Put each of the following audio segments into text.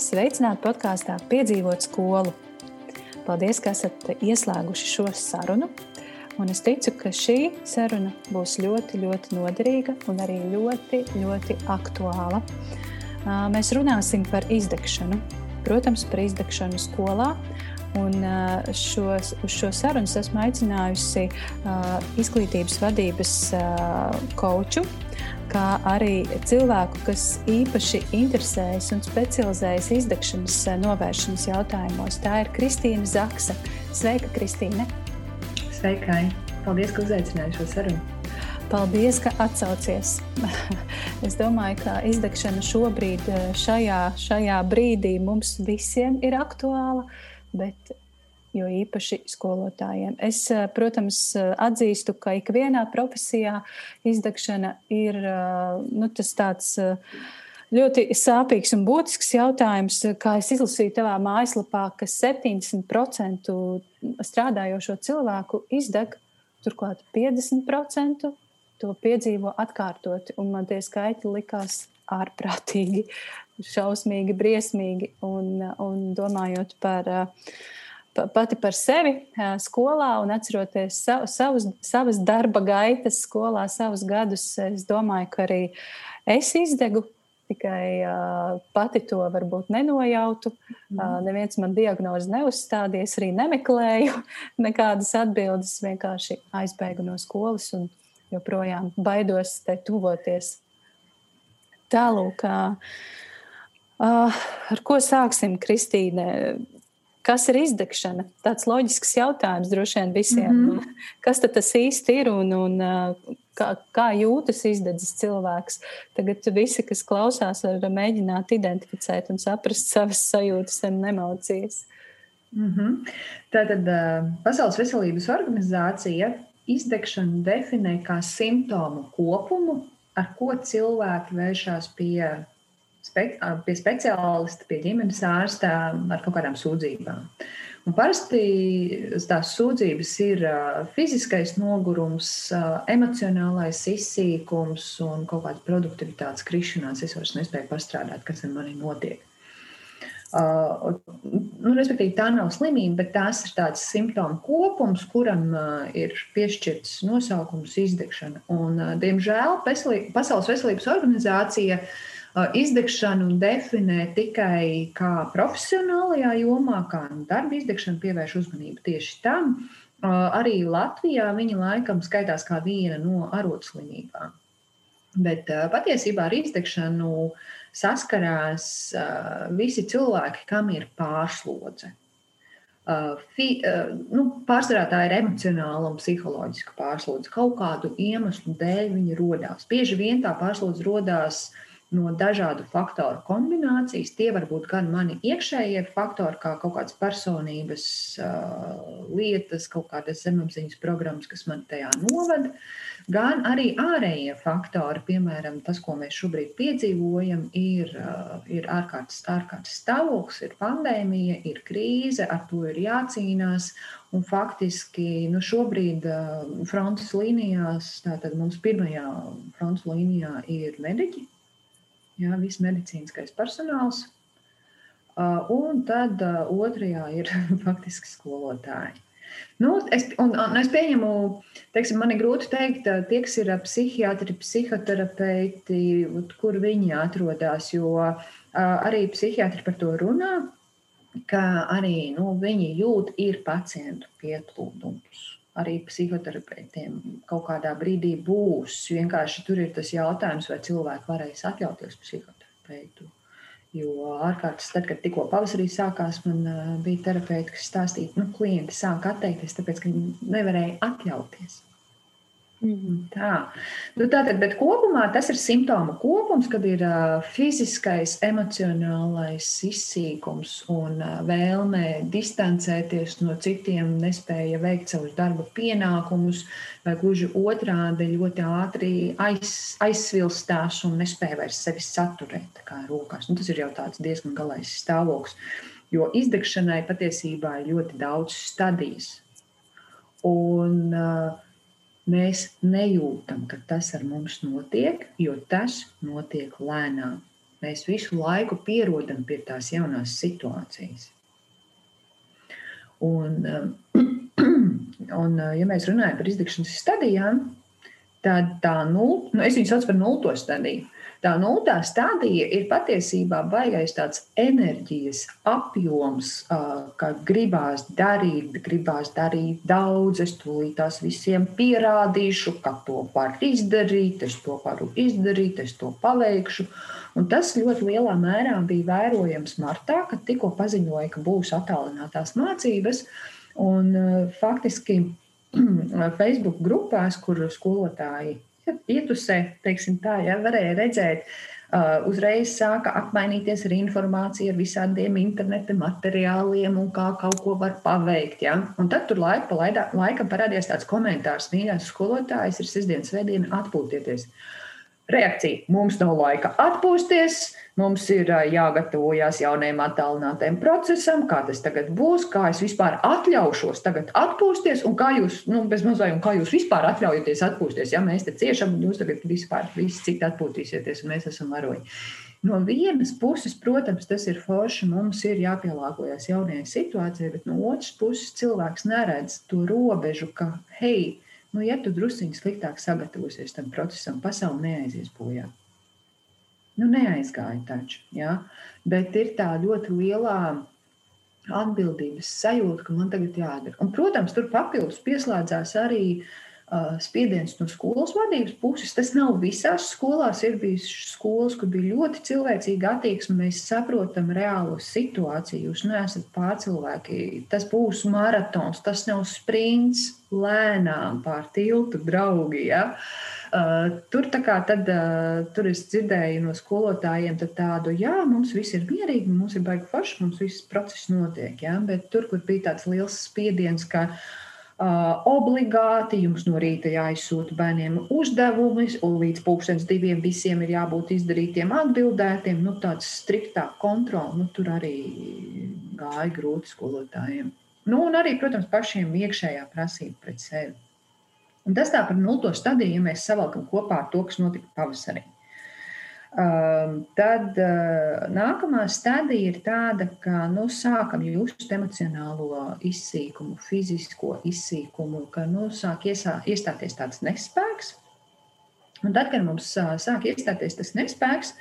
Sveicināti podkāstā Piedzīvot skolu. Paldies, ka esat ieslēguši šo sarunu. Un es ticu, ka šī saruna būs ļoti, ļoti noderīga un arī ļoti, ļoti aktuāla. Mēs runāsim par izdegšanu. Protams, par izdegšanu skolā. Un šo, uz šo sarunu esmu aicinājusi izglītības vadības koču kā arī cilvēku, kas īpaši interesējas un specializējas izdegšanas eh, novēršanas jautājumos. Tā ir Kristīna Zaksa. Sveika, Kristīne! Sveikai! Paldies, ka uzaicināji šo sarunu! Paldies, ka atsaucies. es domāju, ka izdegšana šobrīd, eh, šajā, šajā brīdī, mums visiem ir aktuāla, bet jo īpaši skolotājiem. Es, eh, protams, atzīstu, ka ikvienā profesijā izdegšana ir eh, nu, tas tāds eh, ļoti sāpīgs un būtisks jautājums. Kā es izlasīju tavā mājaslapā, ka 70% strādājošo cilvēku izdeg, turklāt 50% to piedzīvo atkārtoti. Un man tie skaitļi likās ārprātīgi, šausmīgi, briesmīgi. Un, un domājot par uh, pati par sevi skolā un atceroties savu, savus, savas darba gaitas skolā, savus gadus, es domāju, ka arī es izdegu. Tikai uh, pati to varbūt nenojautu. Uh, neviens man diagnozi neuzstādījis, arī nemeklēju nekādas atbildes. Vienkārši aizbēgu no skolas un joprojām baidos te tuvoties. Tālāk, uh, ar ko sāksim, Kristīne? Kas ir izdegšana? Tāds loģisks jautājums droši vien visiem. Mm -hmm. Kas tas īsti ir un, un kā, kā jūtas izdedzis cilvēks? Tagad visi, kas klausās, var mēģināt identificēt un saprast savas sajūtas un emocijas. Mm -hmm. Tātad Pasaules veselības organizācija izdegšanu definē kā simptomu kopumu, ar ko cilvēki vēršas pie spe, pie speciālista, pie ģimenes ārsta ar kaut kādām sūdzībām. Un parasti tās sūdzības ir fiziskais nogurums, emocionālais izsīkums un kaut kāda produktivitātes krišanās. Es vairs nespēju pastrādāt, kas ar mani notiek. Uh, nu, respektīvi, tā nav slimība, bet tās ir tāds simptomu kopums, kuram uh, ir piešķirts nosaukums izdegšana. Un, uh, diemžēl Pasaules veselības organizācija uh, Izdegšanu definē tikai kā profesionālajā jomā, kā darba izdegšana, pievērš uzmanību tieši tam. Arī Latvijā viņa laikam skaitās kā viena no arotslimībām. Bet patiesībā ar izdegšanu saskarās visi cilvēki, kam ir pārslodze. Fi, nu, pārsvarā tā ir emocionāla un psiholoģiska pārslodze. Kaut kādu iemeslu dēļ viņa radās. Bieži vien tā pārslodze radās uh, no dažādu faktoru kombinācijas. Tie var būt gan mani iekšējie faktori, kā kaut kādas personības uh, lietas, kaut kādas zemapziņas programmas, kas man tajā novada, gan arī ārējie faktori. Piemēram, tas, ko mēs šobrīd piedzīvojam, ir, uh, ir ārkārtas, ārkārtas stāvoklis, ir pandēmija, ir krīze, ar to ir jācīnās. Un faktiski nu, šobrīd uh, frontes līnijās, tātad mums pirmajā frontes līnijā ir mediķi, jā, viss medicīniskais personāls. Un tad otrajā ir faktiski skolotāji. Nu, es, un, un es pieņemu, teiksim, man ir grūti pateikt, tie, kas ir psihiatri, psihoterapeiti, kur viņi atrodas. Jo arī psihiatri par to runā, ka arī nu, viņi jūt, ir pacientu pieplūdums arī psihoterapeitiem kaut kādā brīdī būs. Vienkārši tur ir tas jautājums, vai cilvēki varēs atļauties psihoterapeitu. Jo ārkārtas, tad, kad tikko pavasarī sākās, man bija terapeiti, kas stāstīja, ka nu, klienti sāk atteikties, tāpēc, ka viņi nevarēja atļauties. Mhm. Tā. Nu, tātad, bet kopumā tas ir simptomu kopums, kad ir uh, fiziskais, emocionālais izsīkums un uh, vēlme distancēties no citiem, nespēja veikt savus darba pienākumus, vai gluži otrādi ļoti ātri aiz, aizsvilstās un nespēja vairs sevi saturēt kā rokās. Nu, tas ir jau tāds diezgan galais stāvoklis, jo izdegšanai patiesībā ir ļoti daudz stadijas. Un, uh, mēs nejūtam, ka tas ar mums notiek, jo tas notiek lēnām. Mēs visu laiku pierodam pie tās jaunās situācijas. Un, un ja mēs runājam par izdegšanas stadijām, tad tā nul, nu, es viņu saucu par nulto stadiju. Tā nultā stadija ir patiesībā baigais tāds enerģijas apjoms, ka gribās darīt, gribās darīt daudz, es tūlīt tās visiem pierādīšu, ka to var izdarīt, es to varu izdarīt, es to paveikšu. Un tas ļoti lielā mērā bija vērojams martā, kad tikko paziņoja, ka būs attālinātās mācības. Un, faktiski Facebook grupās, kur skolotāji pietusē, teiksim tā, ja, varēja redzēt, uh, uzreiz sāka apmainīties ar informāciju, ar visādiem interneta materiāliem un kā kaut ko var paveikt. Ja. Un tad tur laika pa laikam parādījās tāds komentārs, mīļās skolotājs, ir sestdienas svētdiena, atpūtieties. Reakcija. Mums nav laika atpūsties, Mums ir jāgatavojas jaunajam attālinātajam procesam, kā tas tagad būs, kā es vispār atļaušos tagad atpūsties, un kā jūs, nu, bez mazliet, kā jūs vispār atļaujaties atpūsties. Ja mēs te ciešam, un jūs tagad vispār visi citi atpūtīsieties, un mēs esam varoņi. No vienas puses, protams, tas ir forši, mums ir jāpielāgojas jaunajai situācijai, bet no otras puses cilvēks neredz to robežu, ka, hei, nu, ja tu drusciņi sliktāk sagatavosies tam procesam, pasaule neaizies bojā. Nu, neaizgāja taču, ja? bet ir tā ļoti lielā atbildības sajūta, ka man tagad jādara. Un, protams, tur papildus pieslēdzās arī uh, spiediens no skolas vadības puses. Tas nav visās skolās. Ir bijis skolas, kur bija ļoti cilvēcīga attieksme. Mēs saprotam reālo situāciju. Jūs neesat pārcilvēki. Tas būs maratons, tas nav sprints lēnām pār tiltu, draugi. Ja? Uh, Uh, tur, tad, uh, tur es dzirdēju no skolotājiem tādu, jā, mums viss ir mierīgi, mums ir baigi forši, mums viss process notiek. Ja? Bet tur, kur bija tāds liels spiediens, ka uh, obligāti jums no rīta jāizsūta bērniem uzdevumi, un līdz pusdienas diviem visiem ir jābūt izdarītiem, atbildētiem, nu, tāda striktā kontrola, nu, tur arī gāja grūti skolotājiem. Nu, un arī, protams, pašiem iekšējā prasība pret sevi. Un tas tā par nulto stadiju, ja mēs savalkam kopā ar to, kas notika pavasarī. Um, tad uh, nākamā stadija ir tāda, ka nu, sākam just emocionālo izsīkumu, fizisko izsīkumu, ka nu, sāk iesā, iestāties tāds nespēks. Un tad, kad mums uh, sāk iestāties tas nespēks,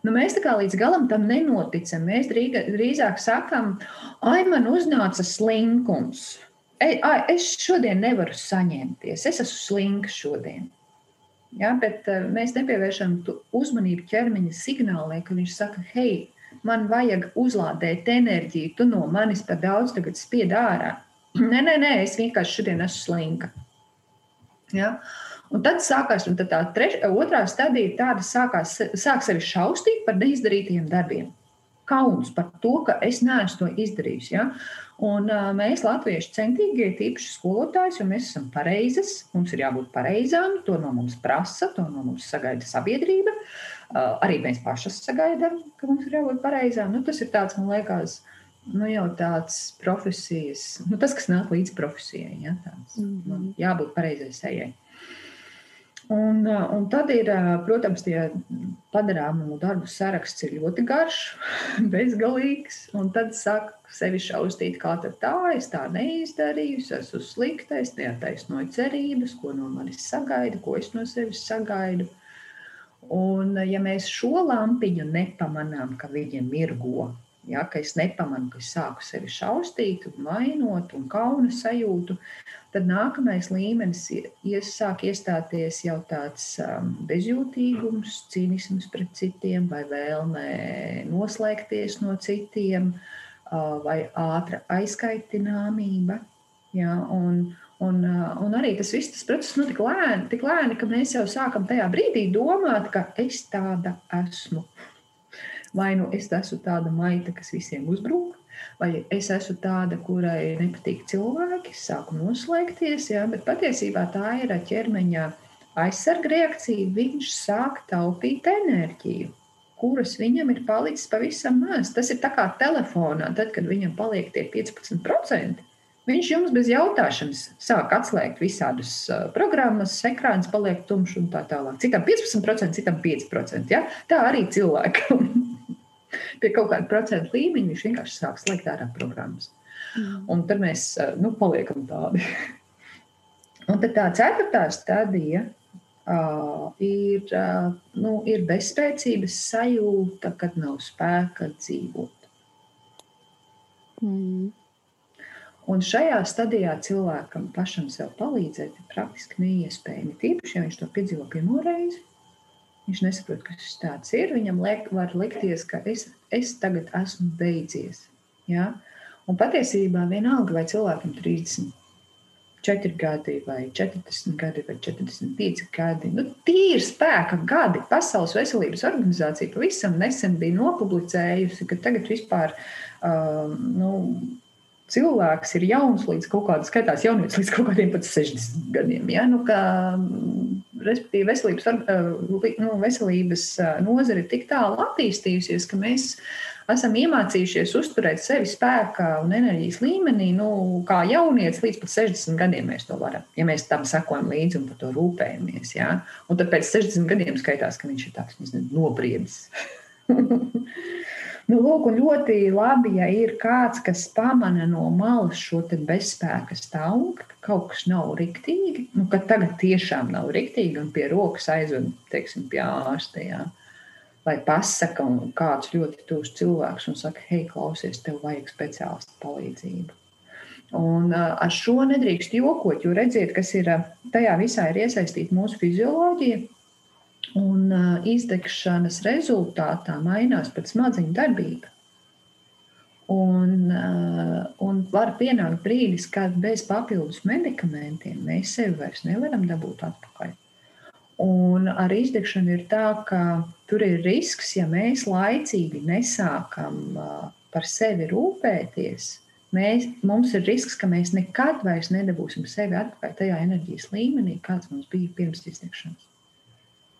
nu, mēs tā kā līdz galam tam nenoticam. Mēs drīzāk sakam, ai, man uznāca slinkums es šodien nevaru saņemties, es esmu slinks šodien. Ja, bet uh, mēs nepievēršam uzmanību ķermeņa signāliem, ka viņš saka, hei, man vajag uzlādēt enerģiju, tu no manis par daudz tagad spied ārā. nē, nē, nē, es vienkārši šodien esmu slinka. Ja? Un tad sākās, un tad tā treš, otrā stadija tāda sākās, sāk sevi šaustīt par neizdarītajiem darbiem. Kauns par to, ka es neesmu to izdarījis. Ja? Un uh, mēs, latvieši, centīgi, tīpaši skolotājs, jo mēs esam pareizes, mums ir jābūt pareizām, to no mums prasa, to no mums sagaida sabiedrība. Uh, arī mēs pašas sagaidām, ka mums ir jābūt pareizām. Nu, tas ir tāds, man liekas, nu, jau tāds profesijas, nu, tas, kas nāk līdz profesijai. Ja, tāds, mm -hmm. nu, jābūt pareizai sejai. Un, un tad ir, protams, tie padarāmu darbu saraksts ir ļoti garš, bezgalīgs. Tad sāk sevi šausmīt, kā tā, es tā neizdarīju, es esmu sliktais, neataisnoju cerības, ko no manis sagaida, ko es no sevis sagaidu. Un, ja mēs šo lampiņu nepamanām, ka viņa mirgo, Ja, ka es nepamanu, ka es sāku sevi šausmīt, mainot un kauna sajūtu, tad nākamais līmenis ies, sāk iestāties jau tāds um, bezjūtīgums, cīnisms pret citiem, vai vēlme noslēgties no citiem, uh, vai ātra aizkaitināmība. Ja, un, un, uh, un arī tas viss, tas process notika nu, lēni, tik lēni, ka mēs jau sākam tajā brīdī domāt, ka es tāda esmu. Vai nu es esmu tāda maita, kas visiem uzbrūk, vai es esmu tāda, kurai nepatīk cilvēki, sāku noslēgties, jā, bet patiesībā tā ir ķermeņa aizsarga reakcija. Viņš sāk taupīt enerģiju, kuras viņam ir palicis pavisam maz. Tas ir kā telefonā, tad, kad viņam paliek tie 15%. Viņš jums bez jautāšanas sāk atslēgt visādus uh, programmas, ekrāns paliek tumšs un tā tālāk. Citam 15%, citam 5%. Ja? Tā arī cilvēkam pie kaut kāda procentu līmeņa viņš vienkārši sāk slēgt ārā programmas. Mm. Un tad mēs uh, nu, paliekam tādi. un tad tā ceturtā stadija uh, ir, uh, nu, ir bezspēcības sajūta, kad nav spēka dzīvot. Mm. Un šajā stadijā cilvēkam pašam sev palīdzēt ir praktiski neiespējami. Tīpaši, ja viņš to piedzīvo pirmo reizi, viņš nesaprot, kas tas ir. Viņam liek, var likties, ka es, es tagad esmu beidzies. Ja? Un patiesībā vienalga, vai cilvēkam 34 gadi, vai 40 gadi, vai 45 gadi, nu, ir spēka gadi. Pasaules veselības organizācija pavisam nesen bija nopublicējusi, ka tagad vispār um, nu, cilvēks ir jauns līdz kaut kādam, skaitās jaunietis līdz kaut kādiem pat 60 gadiem. Ja? Nu, kā, respektīvi, veselības, nu, veselības nozare ir tik tālu attīstījusies, ka mēs esam iemācījušies uzturēt sevi spēkā un enerģijas līmenī, nu, kā jaunietis līdz pat 60 gadiem mēs to varam, ja mēs tam sekojam līdzi un par to rūpējamies. Ja? Un tad pēc 60 gadiem skaitās, ka viņš ir tāds nezinu, nobriedis. Nu, lūk, ļoti labi, ja ir kāds, kas pamana no malas šo bezspēka stāvokli, ka kaut kas nav riktīgi, nu, ka tagad tiešām nav riktīgi un pie rokas aizved, teiksim, pie ārsta. Jā. Vai pasaka kāds ļoti tūs cilvēks un saka, hei, klausies, tev vajag speciālistu palīdzību. Un ar šo nedrīkst jokot, jo redziet, kas ir tajā visā ir iesaistīta mūsu fizioloģija Un izdegšanas rezultātā mainās pat smadzeņu darbība. Un, un var pienākt brīdis, kad bez papildus medikamentiem mēs sevi vairs nevaram dabūt atpakaļ. Un ar izdegšanu ir tā, ka tur ir risks, ja mēs laicīgi nesākam par sevi rūpēties. Mēs, mums ir risks, ka mēs nekad vairs nedabūsim sevi atpakaļ tajā enerģijas līmenī, kāds mums bija pirms izdegšanas.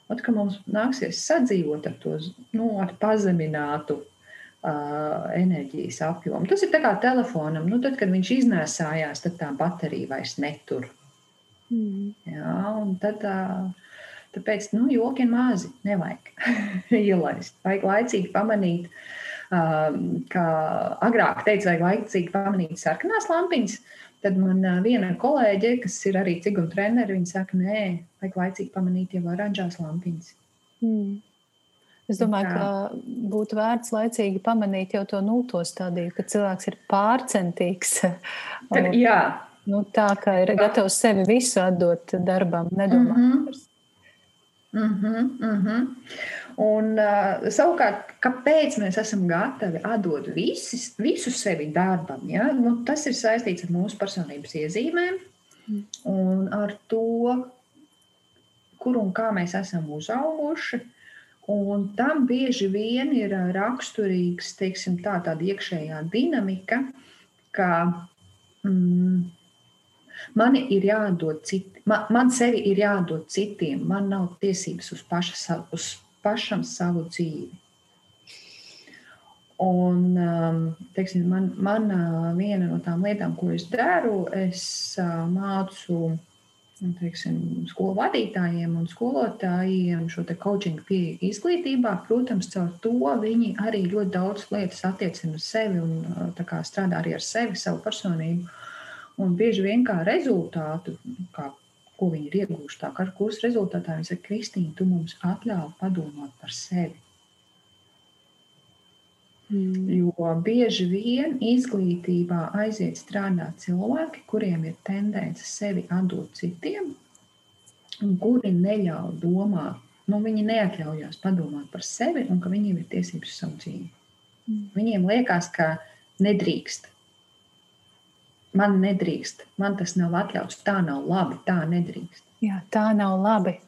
Ot, ka mums nāksies sadzīvot ar to nu, ar pazeminātu uh, enerģijas apjomu. Tas ir kā telefonam. Nu, tad, kad viņš iznēsājās, tad tā baterija vairs netur. Mm. Jā, tad, uh, tāpēc nu, joki ir mazi. Nevajag ielaist. Vajag laicīgi pamanīt, uh, kā agrāk teica, vajag laicīgi pamanīt sarkanās lampiņas. Uh, Tad man viena kolēģe, kas ir arī ciguma treneris, viņa saka, nē, vajag laicīgi pamanīt jau oranžās lampiņas. Mm. Es domāju, ka būtu vērts laicīgi pamanīt jau to nulto stadiju, kad cilvēks ir pārcentīgs. Tad, jā. Nu, tā kā ir gatavs sevi visu atdot darbam, nedomāt mm -hmm. par Mm -hmm, mm -hmm. Un, uh, savukārt, kāpēc mēs esam gatavi atdot visis, visu sevi darbam? Ja? Nu, tas ir saistīts ar mūsu personības iezīmēm un ar to, kur un kā mēs esam uzauguši. Un tam bieži vien ir raksturīgs teiksim, tā, tāda iekšējā dinamika, ka mm, Man ir jādod citi, man, man sevi ir jādod citiem, man nav tiesības uz, paša, uz pašam savu dzīvi. Un, um, teiksim, man, man viena no tām lietām, ko es daru, es uh, mācu nu, teiksim, skolu vadītājiem un skolotājiem šo coaching pieeju izglītībā. Protams, caur to viņi arī ļoti daudz lietas attiecina uz sevi un kā, strādā arī ar sevi, savu personību. Un bieži vien kā rezultātu, kā, ko viņi ir ieguvuši, tā kā kursa rezultātā viņi saka, Kristīna, tu mums atļauj padomāt par sevi. Mm. Jo bieži vien izglītībā aiziet strādāt cilvēki, kuriem ir tendence sevi atdot citiem, un kuri neļauj domāt. Nu, viņi neatļaujās padomāt par sevi un ka viņiem ir tiesības uz savu dzīvi. Mm. Viņiem liekas, ka nedrīkst man nedrīkst, man tas nav atļauts, tā nav labi, tā nedrīkst. Jā, tā nav labi.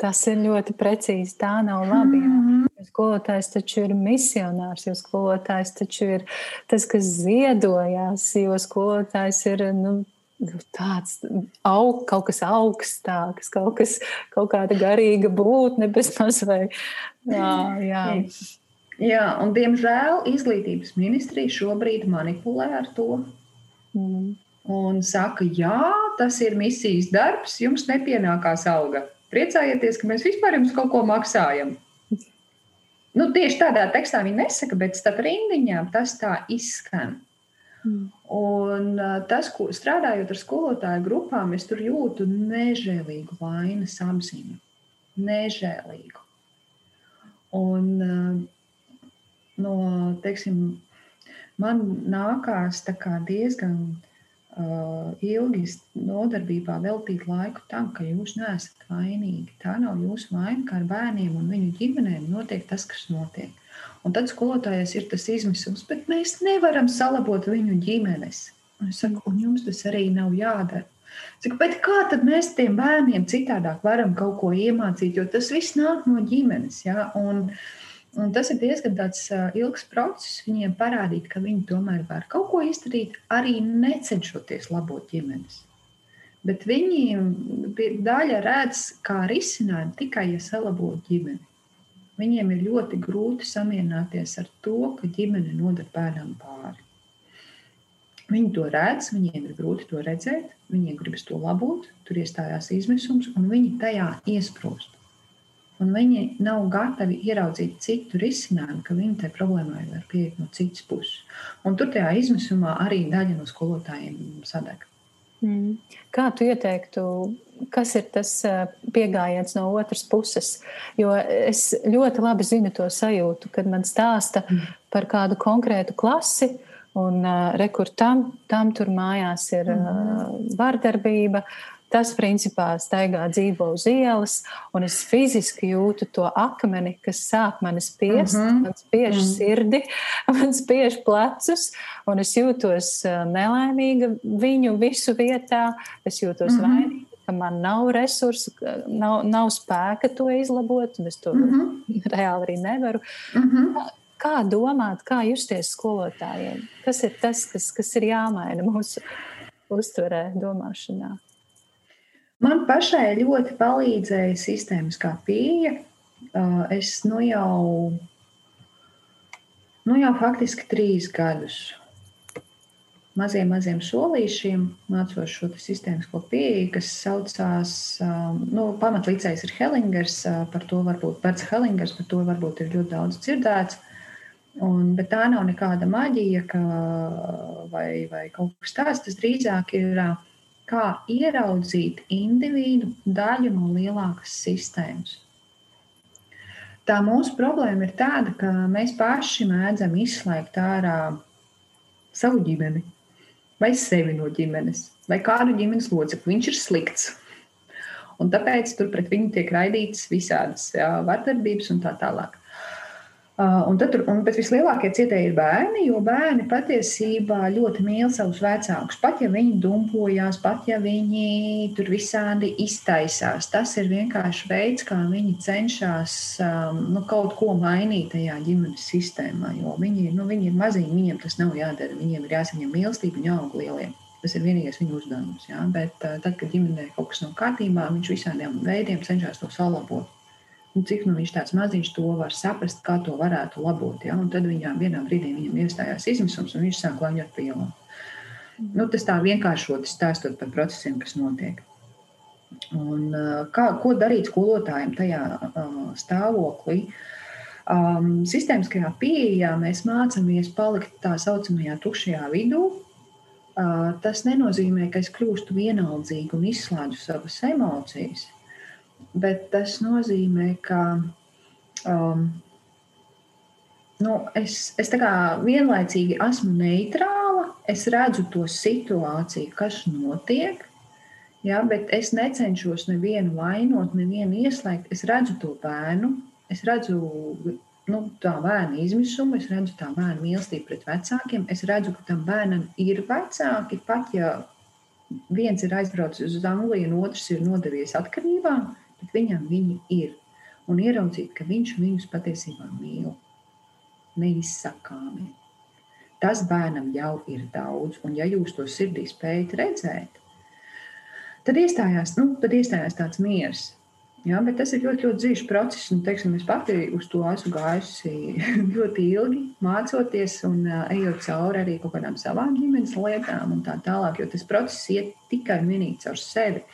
Tas ir ļoti precīzi. Tā nav labi. Mm -hmm. Skolotājs taču ir misionārs, jo skolotājs taču ir tas, kas ziedojās, jo skolotājs ir nu, tāds aug, kaut kas augstāks, kaut, kas, kaut kāda garīga būtne, bezmaz vai. Jā, jā. jā, un diemžēl izglītības ministrija šobrīd manipulē ar to. Mm. un saka, jā, tas ir misijas darbs, jums nepienākās alga. Priecājieties, ka mēs vispār jums kaut ko maksājam. Nu, tieši tādā tekstā viņi nesaka, bet starp rindiņām tas tā izskan. Mm. Un tas, ko strādājot ar skolotāju grupām, es tur jūtu nežēlīgu vainas apziņu. Nežēlīgu. Un, no, teiksim, man nākās diezgan uh, ilgi nodarbībā veltīt laiku tam, ka jūs neesat vainīgi. Tā nav jūsu vaina, kā ar bērniem un viņu ģimenēm notiek tas, kas notiek. Un tad skolotājai ir tas izmisums, bet mēs nevaram salabot viņu ģimenes. Un es saku, un jums tas arī nav jādara. Saku, bet kā tad mēs tiem bērniem citādāk varam kaut ko iemācīt, jo tas viss nāk no ģimenes. Ja? Un, un tas ir diezgan ilgs process viņiem parādīt, ka viņi tomēr var kaut ko izdarīt, arī necenšoties labot ģimenes. Bet viņi daļa redz kā risinājumu tikai, ja salabot ģimeni. Viņiem ir ļoti grūti samierināties ar to, ka ģimene nodara bērnam pāri. Viņi to redz, viņiem ir grūti to redzēt, viņiem gribas to labot, tur iestājās izmisums, un viņi tajā iesprūst. Un viņi nav gatavi ieraudzīt citu risinājumu, ka viņi tai problēmai var pieiet no citas puses. Un tur tajā izmisumā arī daļa no skolotājiem sadeg. Mm. Kā tu ieteiktu, kas ir tas pieejams no otras puses? Jo es ļoti labi zinu to sajūtu, kad man stāsta mm. par kādu konkrētu klasi. Un uh, rekur tam, tam tur mājās ir uh, vardarbība, uh, Tas, principā, staigā dzīvo uz ielas, un es fiziski jūtu to akmeni, kas sāk mani spiest, mm -hmm. man spiež mm -hmm. sirdi, man spiež plecus, un es jūtos nelaimīga viņu visu vietā. Es jūtos mm -hmm. vainīga, ka man nav resursu, nav, nav spēka to izlabot, un es to mm -hmm. reāli arī nevaru. Mm -hmm. Kā, kā domāt, kā justies skolotājiem? Kas ir tas, kas, kas ir jāmaina mūsu uztverē, domāšanā? Man pašai ļoti palīdzēja sistēmiskā pieeja. Es nu jau, nu jau faktiski trīs gadus maziem, maziem solīšiem mācos šo sistēmisko pieeju, kas saucās, nu, pamatlicējs ir Hellingers, par to varbūt pēc Hellingers, par to varbūt ir ļoti daudz dzirdēts. Un, bet tā nav nekāda maģija ka, vai, vai kaut kas tāds. Tas drīzāk ir uh, kā ieraudzīt individu daļu no lielākas sistēmas. Tā mūsu problēma ir tāda, ka mēs paši mēdzam izslēgt ārā savu ģimeni, vai sevi no ģimenes, vai kādu ģimenes locekli. Viņš ir slikts. Un tāpēc tur pret viņu tiek raidītas visādas jā, vardarbības un tā tālāk. Uh, un tad, un vislielākie cietēji ir bērni, jo bērni patiesībā ļoti mīl savus vecākus. Pat ja viņi dumpojās, pat ja viņi tur visādi iztaisās, tas ir vienkārši veids, kā viņi cenšas um, nu, kaut ko mainīt tajā ģimenes sistēmā. Jo viņi, nu, viņi ir maziņi, viņiem tas nav jādara. Viņiem ir jāsaņem mīlestība un jāaug lieliem. Tas ir vienīgais viņu uzdevums. Ja? Bet uh, tad, kad ģimenē kaut kas nav kārtībā, viņš visādiem veidiem cenšas to salabot un cik nu viņš tāds maziņš to var saprast, kā to varētu labot. Ja? Un tad viņam vienā brīdī viņam iestājās izmisums, un viņš sāk klaņot pielu. Nu, tas tā vienkāršoti stāstot par procesiem, kas notiek. Un, kā, ko darīt skolotājiem tajā uh, stāvoklī? Um, sistēmiskajā pieejā mēs mācāmies palikt tā saucamajā tukšajā vidū. Tas nenozīmē, ka es kļūstu vienaldzīga un izslēdzu savas emocijas bet tas nozīmē, ka um, nu, es, es vienlaicīgi esmu neitrāla, es redzu to situāciju, kas notiek. Ja, bet es necenšos nevienu vainot, nevienu ieslēgt. Es redzu to bērnu, es redzu nu, tā bērna izmisumu, es redzu tā bērna mīlestību pret vecākiem. Es redzu, ka tam bērnam ir vecāki, pat ja viens ir aizbraucis uz Angliju, un otrs ir nodevies atkarībā bet viņam viņi ir. Un ieraudzīt, ka viņš viņus patiesībā mīl. Neizsakāmi. Tas bērnam jau ir daudz, un ja jūs to sirdī spējat redzēt, tad iestājās, nu, tad iestājās tāds miers. Jā, bet tas ir ļoti, ļoti dzīves process. Un, teiksim, es pati uz to esmu gājusi ļoti ilgi, mācoties un ejot cauri arī kaut kādām savām ģimenes lietām un tā tālāk. Jo tas process iet tikai un vienīgi caur sevi.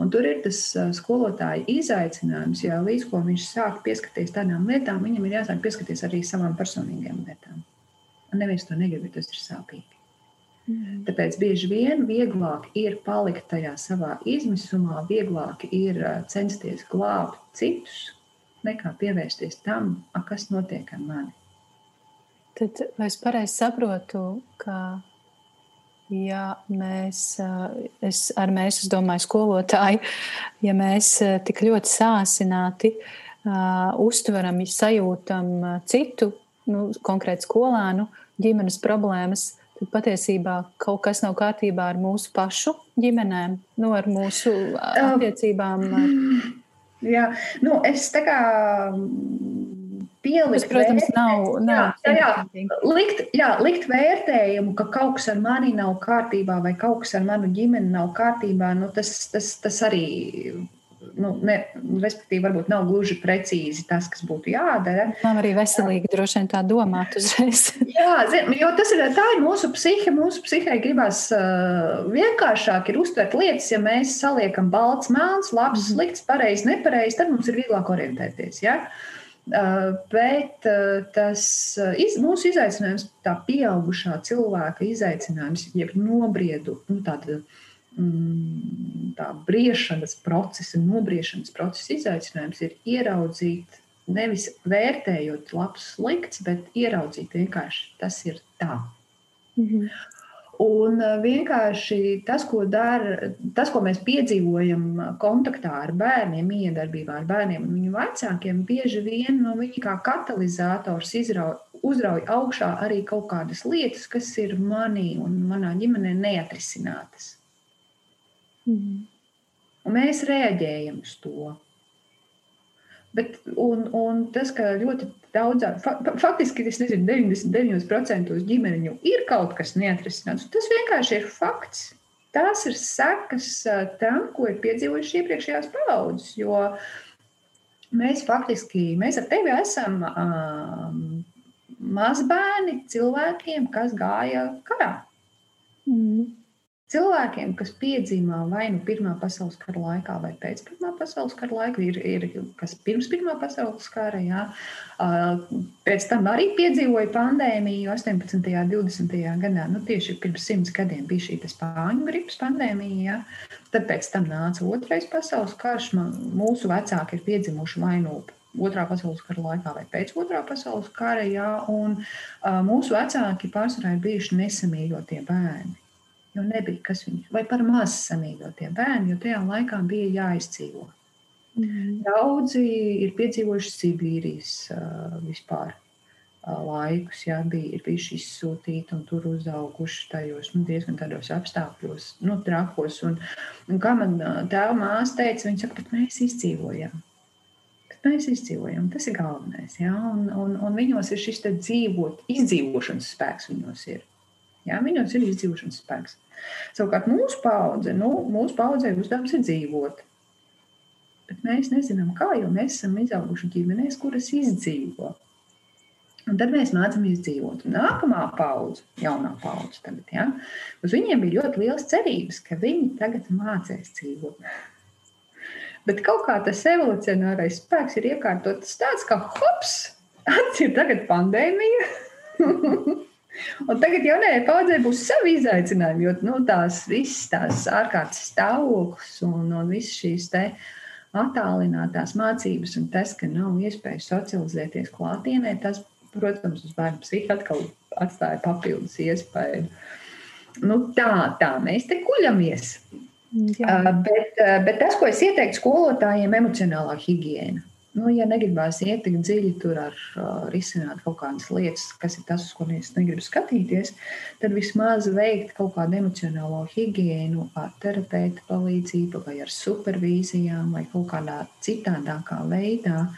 Un tur ir tas skolotāja izaicinājums, ja līdz ko viņš sāk pieskarties tādām lietām, viņam ir jāsāk pieskarties arī savām personīgām lietām. Un neviens to negrib, tas ir sāpīgi. Mm. Tāpēc bieži vien vieglāk ir palikt tajā savā izmisumā, vieglāk ir censties glābt citus, nekā pievērsties tam, kas notiek ar mani. Tad es pareizi saprotu, ka ja mēs, es ar mēs, es domāju, skolotāji, ja mēs tik ļoti sāsināti uh, uztveram, sajūtam citu, nu, konkrēti skolēnu ģimenes problēmas, tad patiesībā kaut kas nav kārtībā ar mūsu pašu ģimenēm, nu, ar mūsu attiecībām. Ar... Jā, nu, es tā kā pielikt. Tas, protams, nav. nav jā, jā, likt, jā, likt vērtējumu, ka kaut kas ar mani nav kārtībā vai kaut kas ar manu ģimeni nav kārtībā, nu, tas, tas, tas arī nu, ne, respektīvi, varbūt nav gluži precīzi tas, kas būtu jādara. Nav arī veselīgi droši vien tā domāt uzreiz. Jā, zin, jo tas ir, ir mūsu psihe. Mūsu psihē gribas uh, vienkāršāk ir uztvert lietas, ja mēs saliekam balts, melns, labs, mm. slikts, pareizs, nepareizs, tad mums ir vieglāk orientēties. Ja? Uh, bet uh, tas uh, iz, mūsu izaicinājums, tā pieaugušā cilvēka izaicinājums, jeb nobriedu, nu, tāda, Mm, tā briešanas procesa, nobriešanas procesa izaicinājums ir ieraudzīt, nevis vērtējot labs, slikts, bet ieraudzīt vienkārši tas ir tā. -hmm. Un uh, vienkārši tas, ko dara, tas, ko mēs piedzīvojam kontaktā ar bērniem, miedarbībā ar bērniem un viņu vecākiem, bieži vien no viņi kā katalizators izrauj, uzrauj augšā arī kaut kādas lietas, kas ir manī un manā ģimenē neatrisinātas. Mm. Un mēs reaģējam uz to. Bet, un, un tas, ka ļoti daudzā, faktiski es nezinu, 99% ģimeņu ir kaut kas neatrisināts, tas vienkārši ir fakts. Tās ir sekas tam, ko ir piedzīvojuši iepriekšējās paudzes. Jo mēs faktiski, mēs ar tevi esam um, mazbērni cilvēkiem, kas gāja karā. Mm cilvēkiem, kas piedzimā vai nu Pirmā pasaules kara laikā, vai pēc Pirmā pasaules kara laika, ir, ir kas pirms Pirmā pasaules kara, jā. pēc tam arī piedzīvoja pandēmiju 18. un 20. gadā. Nu, tieši pirms simts gadiem bija šī spāņu gripas pandēmija. Jā. Tad pēc tam nāca otrais pasaules karš. Man, mūsu vecāki ir piedzimuši vai nu Otrā pasaules kara laikā vai pēc otrā pasaules kara. Jā, un, uh, mūsu vecāki pārsvarā ir bijuši nesamīļotie bērni jo nebija kas viņus, vai par maz samīļotie bērni, jo tajā laikā bija jāizdzīvo. Mm. Daudzi ir piedzīvojuši Sibīrijas uh, vispār uh, laikus, jā, bija, ir bijuši izsūtīti un tur uzauguši tajos nu, diezgan tādos apstākļos, nu, trakos. Un, un kā man tēva māsa teica, viņa saka, bet mēs izdzīvojam. Bet mēs izdzīvojam, tas ir galvenais. Jā, un, un, un viņos ir šis dzīvot, izdzīvošanas spēks viņos ir. Jā, viņos ir izdzīvošanas spēks. Savukārt mūsu paudze, nu, mūsu paudzei uzdevums ir dzīvot. Bet mēs nezinām, kā, jo mēs esam izauguši ģimenēs, kuras izdzīvo. Un tad mēs mācāmies dzīvot. Nākamā paudze, jaunā paudze, tagad, ja, uz viņiem bija ļoti liels cerības, ka viņi tagad mācīs dzīvot. Bet kaut kā tas evolūcionārais spēks ir iekārtots tāds, ka hops, atcīm tagad pandēmija. Un tagad jaunajai paudzei būs savi izaicinājumi, jo nu, tās visas tās ārkārtas stāvoklis un, un visas šīs attālinātās mācības un tas, ka nav iespējas socializēties klātienē, tas, protams, uz bērnu psihi atkal atstāja papildus iespēju. Nu, tā, tā mēs te guļamies. Jā. Uh, bet, uh, bet tas, ko es ieteiktu skolotājiem, ir emocionālā higiēna. Nu, ja negribās iet tik dziļi tur ar uh, risināt kaut kādas lietas, kas ir tas, uz ko es negribu skatīties, tad vismaz veikt kaut kādu emocionālo higiēnu ar terapeita palīdzību vai ar supervīzijām vai kaut kādā citādākā veidā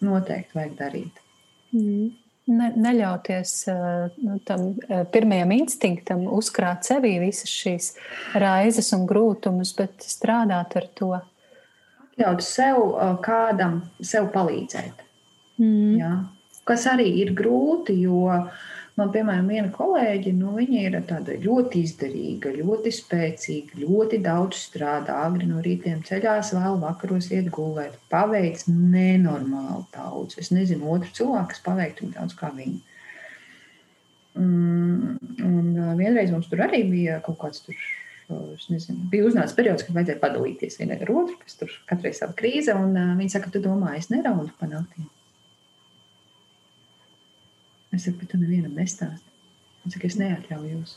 noteikti vajag darīt. Mm. Ne, neļauties nu, tam pirmajam instinktam uzkrāt sevī visas šīs raizes un grūtumus, bet strādāt ar to atļaut sev kādam sev palīdzēt. Mm. Jā. Kas arī ir grūti, jo man, piemēram, viena kolēģe, nu, viņa ir ļoti izdarīga, ļoti spēcīga, ļoti daudz strādā, agri no rītiem ceļās, vēl vakaros iet gulēt. Paveic nenormāli daudz. Es nezinu otru cilvēku, kas paveiktu tik daudz kā viņa. Mm, un vienreiz mums tur arī bija kaut kāds tur nezinu, bija uznācis periods, kad vajadzēja padalīties vienai ar otru, kas tur katrai sava krīze. Un uh, viņi saka, tu domā, es neraudu pa naktīm. Es saku, bet tu nevienam nestāsti. Viņš saka, es neatļaujos.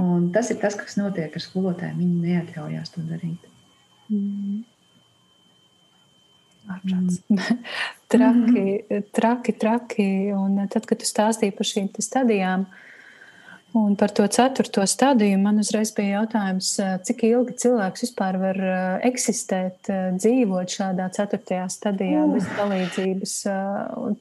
Un tas ir tas, kas notiek ar skolotājiem. Viņi neatļaujās to darīt. Mm. Mm. traki, traki, traki. Un tad, kad tu stāstīji par šīm stadijām, uh, Un par to ceturto stadiju man uzreiz bija jautājums, eh, cik ilgi cilvēks vispār var eh, eksistēt, eh, dzīvot šādā ceturtajā stadijā uh. bez palīdzības.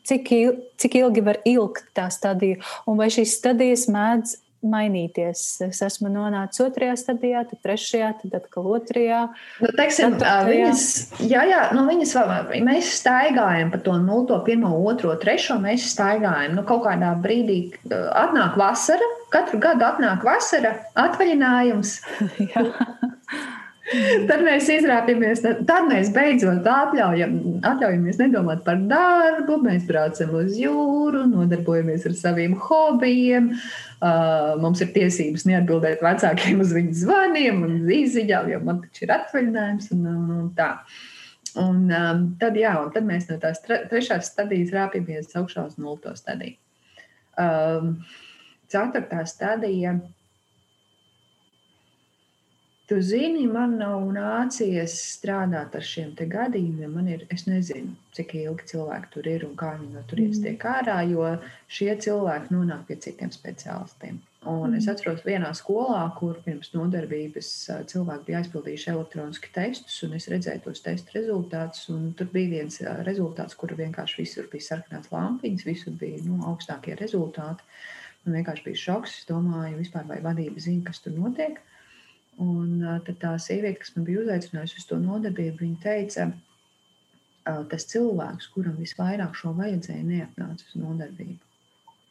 Cik, il, cik ilgi var ilgt tā stadija, un vai šīs stadijas mēdz mainīties. Es esmu nonācis otrajā stadijā, tad trešajā, tad atkal otrajā. Nu, teiksim, viņas, jā, jā, nu, viņas mēs staigājam pa to 0, 1, 2, 3. Mēs staigājam. Nu, kaut kādā brīdī atnāk vasara, katru gadu atnāk vasara, atvaļinājums. Tad mēs izrāpjamies, tad mēs beidzot atļaujam, atļaujamies nedomāt par darbu, mēs braucam uz jūru, nodarbojamies ar saviem hobijiem. Uh, mums ir tiesības neatbildēt vecākiem uz viņu zvaniem un īsiņām, jo man taču ir atvaļinājums un, un, un tā. Un, um, tad, jā, un tad mēs no tās trešās stadijas rāpjamies augšā uz nulto stadiju. Um, ceturtā stadija Tu zini, man nav nācies strādāt ar šiem gadījumiem. Man ir, es nezinu, cik ilgi cilvēki tur ir un kā viņi no turienes mm. tiek ārā, jo šie cilvēki nonāk pie citiem speciālistiem. Un mm. es atceros vienā skolā, kur pirms nodarbības cilvēki bija aizpildījuši elektroniski testus, un es redzēju tos testu rezultātus. Tur bija viens rezultāts, kur vienkārši visur bija sarkanās lampiņas, visur bija nu, augstākie rezultāti. Man vienkārši bija šoks. Es domāju, vispār vai vadība zina, kas tur notiek. Un tad tā sieviete, kas man bija uzaicinājusi uz to nodarbību, viņa teica, tas cilvēks, kuram visvairāk šo vajadzēja, neatnāca uz nodarbību.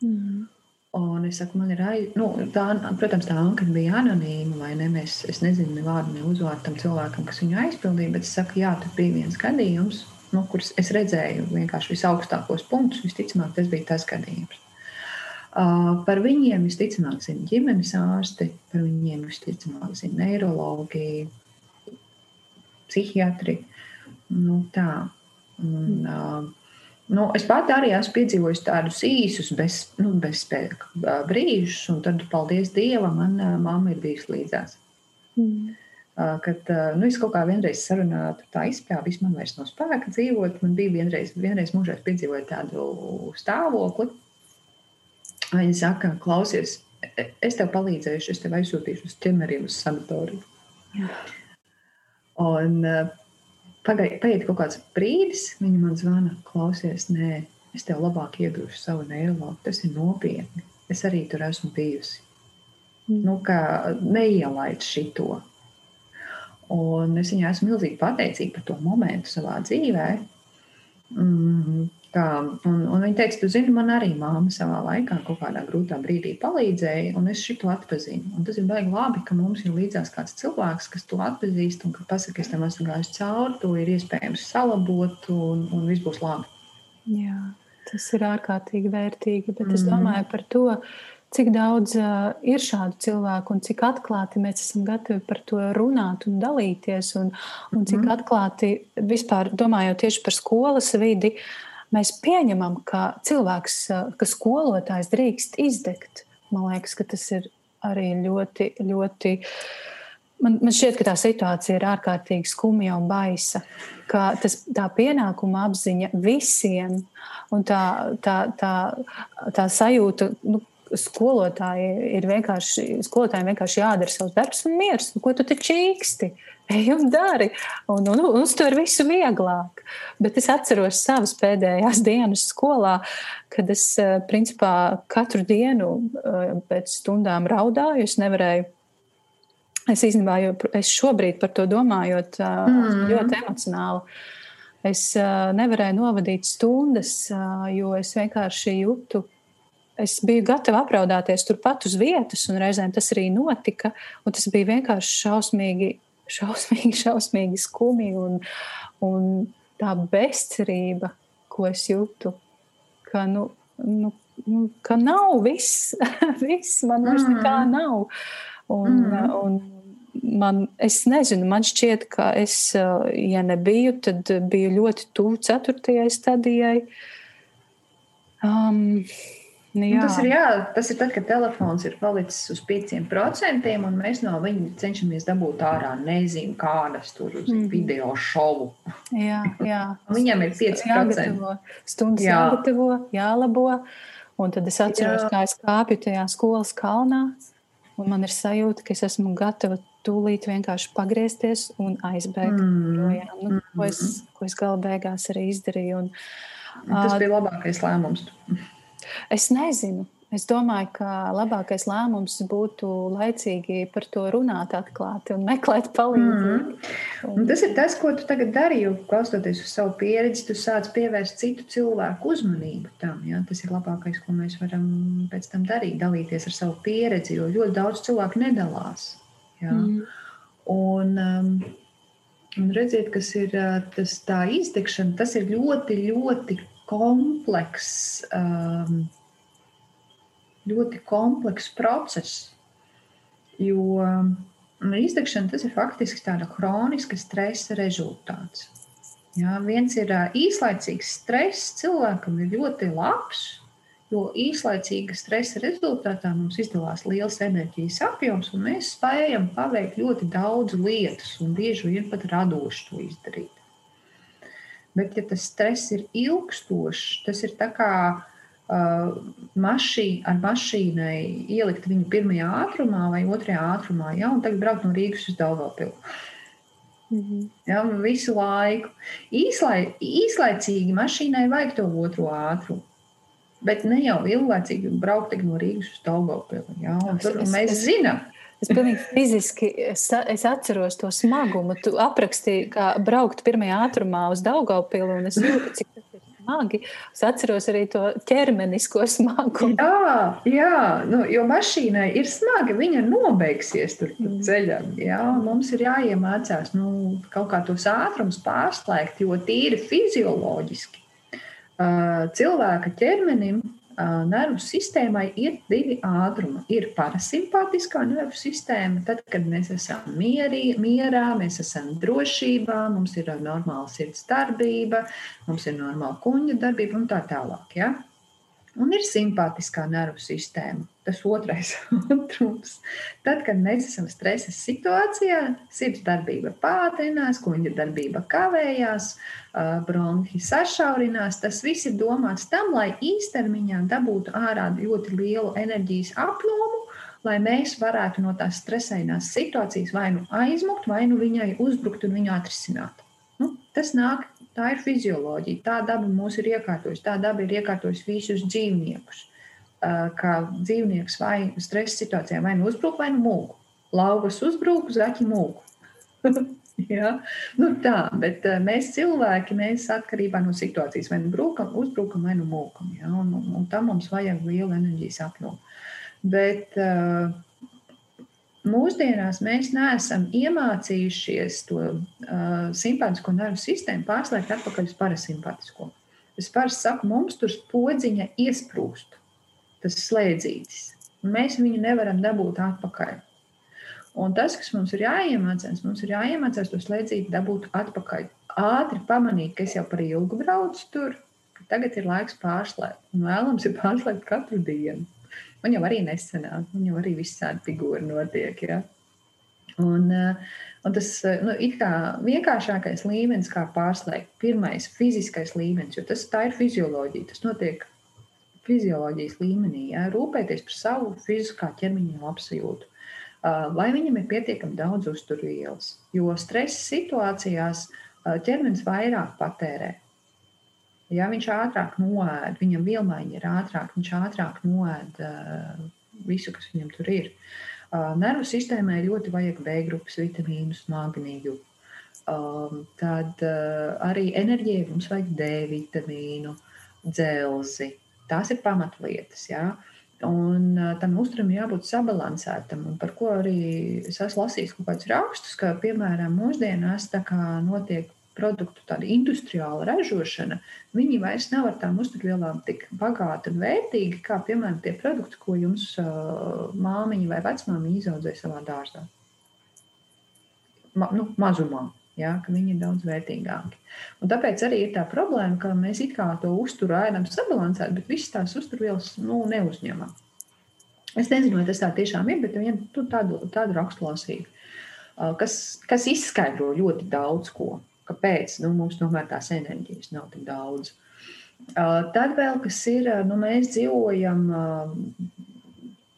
Mm. Un es saku, man ir aiz... nu, tā, protams, tā anketa bija anonīma, vai ne? Mēs, es nezinu, ne vārdu, ne uzvārdu tam cilvēkam, kas viņu aizpildīja, bet es saku, jā, tur bija viens gadījums, nu, kurus es redzēju vienkārši visaugstākos punktus. Visticamāk, tas bija tas gadījums. Par viņiem visticamāk zina ģimenes ārsti, par viņiem visticamāk zina neiroloģi, psihiatri. Nu, tā. Un, nu, es pati arī esmu piedzīvojusi tādus īsus, bez, nu, bezspēka brīžus, un tad, paldies Dievam, man mamma ir bijusi līdzās. Mm. Kad nu, es kaut kā vienreiz sarunāju, tā izpēta, man vairs nav spēka dzīvot. Man bija vienreiz, vienreiz mūžā piedzīvoju tādu stāvokli, Viņa saka, klausies, es tev palīdzēšu, es tev aizsūtīšu uz ķemeriem, uz sanatoriju. Jā. Un uh, pagai, paiet kaut kāds brīdis, viņa man zvana, klausies, nē, es tev labāk iedošu savu neiroloģiju, tas ir nopietni. Es arī tur esmu bijusi. Mm. Nu, kā neielaid šito. Un es viņai esmu milzīgi pateicīga par to momentu savā dzīvē. Mm, Tā, un, un viņa teica, tu zini, man arī māma savā laikā kaut kādā grūtā brīdī palīdzēja, un es šo atpazinu. Un tas ir baigi labi, ka mums ir līdzās kāds cilvēks, kas to atpazīst un ka pasakā, es tam esmu gājis cauri, to ir iespējams salabot, un, un viss būs labi. Jā, tas ir ārkārtīgi vērtīgi, bet mm. es mhm. domāju par to, cik daudz uh, ir šādu cilvēku un cik atklāti mēs esam gatavi par to runāt un dalīties, un, un cik mm. atklāti vispār domājot tieši par skolas vidi. Uh, mēs pieņemam, ka cilvēks, ka skolotājs drīkst izdegt. Man liekas, ka tas ir arī ļoti, ļoti. Man, man šķiet, ka tā situācija ir ārkārtīgi skumja un baisa. Tas, tā pienākuma apziņa visiem un tā, tā, tā, tā sajūta, nu, skolotāji ir vienkārši, skolotājiem vienkārši jādara savs darbs un miers. Nu, ko tu te čīksti? Ej un dari. Un, un, un uztver visu vieglāk. Bet es atceros savas pēdējās dienas skolā, kad es eh, principā katru dienu eh, pēc stundām raudāju. Es nevarēju es īstenībā, jo es šobrīd par to domājot, mm. ļoti emocionāli. Es nevarēju novadīt stundas, jo es vienkārši jūtu, es biju gatava apraudāties turpat uz vietas, un reizēm tas arī notika. Tas bija vienkārši šausmīgi, šausmīgi, šausmīgi skumji un, un tā bezcerība, ko es jūtu. Ka, nu, nu, nu, ka nav viss, viss man vairs mm. nekā nav. Un, mm. un man, es nezinu, man šķiet, ka es, ja nebiju, tad biju ļoti tuvu ceturtajai stadijai. Um. Tas, ir, jā, tas ir tad, kad telefons ir palicis uz 5%, un mēs no viņa cenšamies dabūt ārā nezinu, kādas tur mm -hmm. video šovu. Jā, jā. Viņam ir 5%. Jāgatavo, stundas jā. jāgatavo, jālabo. Un tad es atceros, jā. kā es kāpju tajā skolas kalnā, un man ir sajūta, ka es esmu gatava tūlīt vienkārši pagriezties un aizbēgt. Mm. Projām, nu, ko, es, mm-hmm. ko es gala beigās arī izdarīju. Un, tas bija labākais lēmums. Es nezinu. Es domāju, ka labākais lēmums būtu laicīgi par to runāt, atklāti un meklēt palīdzību. Mm. Un tas ir tas, ko tu tagad dari. Klausoties uz savu pieredzi, tu sāc pievērst citu cilvēku uzmanību tam. Ja? Tas ir labākais, ko mēs varam pēc tam darīt, dalīties ar savu pieredzi, jo ļoti daudz cilvēku nedalās. Ja? Mm. Un, um, un redziet, kas ir tas tā izdegšana, tas ir ļoti, ļoti komplekss, um, ļoti komplekss process. Jo um, izdegšana tas ir faktiski tāda kroniska stresa rezultāts. Jā, viens ir uh, īslaicīgs stress, cilvēkam ir ļoti labs, jo īslaicīga stresa rezultātā mums izdalās liels enerģijas apjoms, un mēs spējam paveikt ļoti daudz lietas, un bieži vien pat radoši to izdarīt. Bet, ja tas stress ir ilgstošs, tas ir tā kā uh, mašī, ar mašīnai ielikt viņu pirmajā ātrumā vai otrajā ātrumā, ja, un tagad braukt no Rīgas uz Daugopilu. Mm -hmm. ja, visu laiku. Īslai, īslaicīgi mašīnai vajag to otro ātrumu. Bet ne jau ilglaicīgi braukt no Rīgas uz Daugopilu. Ja, tur es, mēs es, zinām, Es pilnīgi fiziski es, es atceros to smagumu. Tu aprakstīji, kā braukt pirmajā ātrumā uz Daugaupili, un es jūtu, cik tas ir smagi. Es atceros arī to ķermenisko smagumu. Jā, jā nu, jo mašīnai ir smagi, viņa nobeigsies tur mm. ceļam. Jā, mums ir jāiemācās nu, kaut kā tos ātrums pārslēgt, jo tīri fizioloģiski cilvēka ķermenim nervu sistēmai ir divi ātrumi. Ir parasimpātiskā nervu sistēma, tad, kad mēs esam mierī, mierā, mēs esam drošībā, mums ir normāla sirds darbība, mums ir normāla kuņģa darbība un tā tālāk. Ja? Un ir simpātiskā nervu sistēma, tas otrais ātrums. Tad, kad mēs esam stresa situācijā, sirds darbība pātrinās, kuģa darbība kavējās, bronhi sašaurinās. Tas viss ir domāts tam, lai īstermiņā dabūtu ārā ļoti lielu enerģijas apjomu, lai mēs varētu no tās stresainās situācijas vai nu aizmukt, vai nu viņai uzbrukt un viņu atrisināt. Nu, tas nāk Tā ir fizioloģija. Tā daba mūs ir iekārtojusi. Tā daba ir iekārtojusi visus dzīvniekus. Kā dzīvnieks vai stresa situācijā vai nu uzbruk, vai nu mūku. Lauvas uzbruk, zaķi mūku. ja? nu tā, bet mēs cilvēki, mēs atkarībā no situācijas vai nu brūkam, uzbrukam, vai nu mūkam. Ja? Un, un, un tam mums vajag lielu enerģijas apjomu. Bet uh, mūsdienās mēs neesam iemācījušies to uh, simpātisko nervu sistēmu pārslēgt atpakaļ uz parasimpātisko. Es parasti saku, mums tur podziņa iesprūst, tas slēdzītis. Mēs viņu nevaram dabūt atpakaļ. Un tas, kas mums ir jāiemācās, mums ir jāiemācās to slēdzīti dabūt atpakaļ. Ātri pamanīt, ka es jau par ilgu braucu tur, ka tagad ir laiks pārslēgt. Un vēlams ir pārslēgt katru dienu. Man jau arī nesenāk, man jau arī visādi figūri notiek. Ja? Un, eh, un tas eh, nu, ir vienkāršākais līmenis, kā pārslēgt. Pirmais - fiziskais līmenis, jo tas ir fizioloģija. Tas notiek fizioloģijas līmenī. Ja? Rūpēties par savu fiziskā ķermeņa labsajūtu. Eh, viņam ir pietiekami daudz uzturvielas, jo stresa situācijās ķermenis vairāk patērē. Ja viņš ātrāk noēd, viņam vielmaiņa ir ātrāk, viņš ātrāk noēd visu, kas viņam tur ir. Nervu sistēmai ļoti vajag B grupas vitamīnus, magnīju. Tad arī enerģijai mums vajag D vitamīnu, dzelzi. Tās ir pamatlietas. Ja? Un tam uzturam jābūt sabalansētam. Un par ko arī es lasījis kaut kādus rakstus, ka, piemēram, mūsdienās tā kā notiek produktu tāda industriāla ražošana, viņi vairs nav ar tām uzturvielām tik bagāti un vērtīgi, kā, piemēram, tie produkti, ko jums uh, māmiņa vai vecmāmiņa izaudzēja savā dārzā. Ma, nu, mazumā. Ja, viņi ir daudz vērtīgāki. Un tāpēc arī ir tā problēma, ka mēs it kā to uzturu ēdam sabalansēt, bet visas tās uzturvielas nu, neuzņemam. Es nezinu, vai tas tā tiešām ir, bet vien, tādu, tādu rakstu lasīju, kas, kas izskaidro ļoti daudz ko kāpēc nu, mums tomēr tās enerģijas nav tik daudz. Tad vēl kas ir, nu, mēs dzīvojam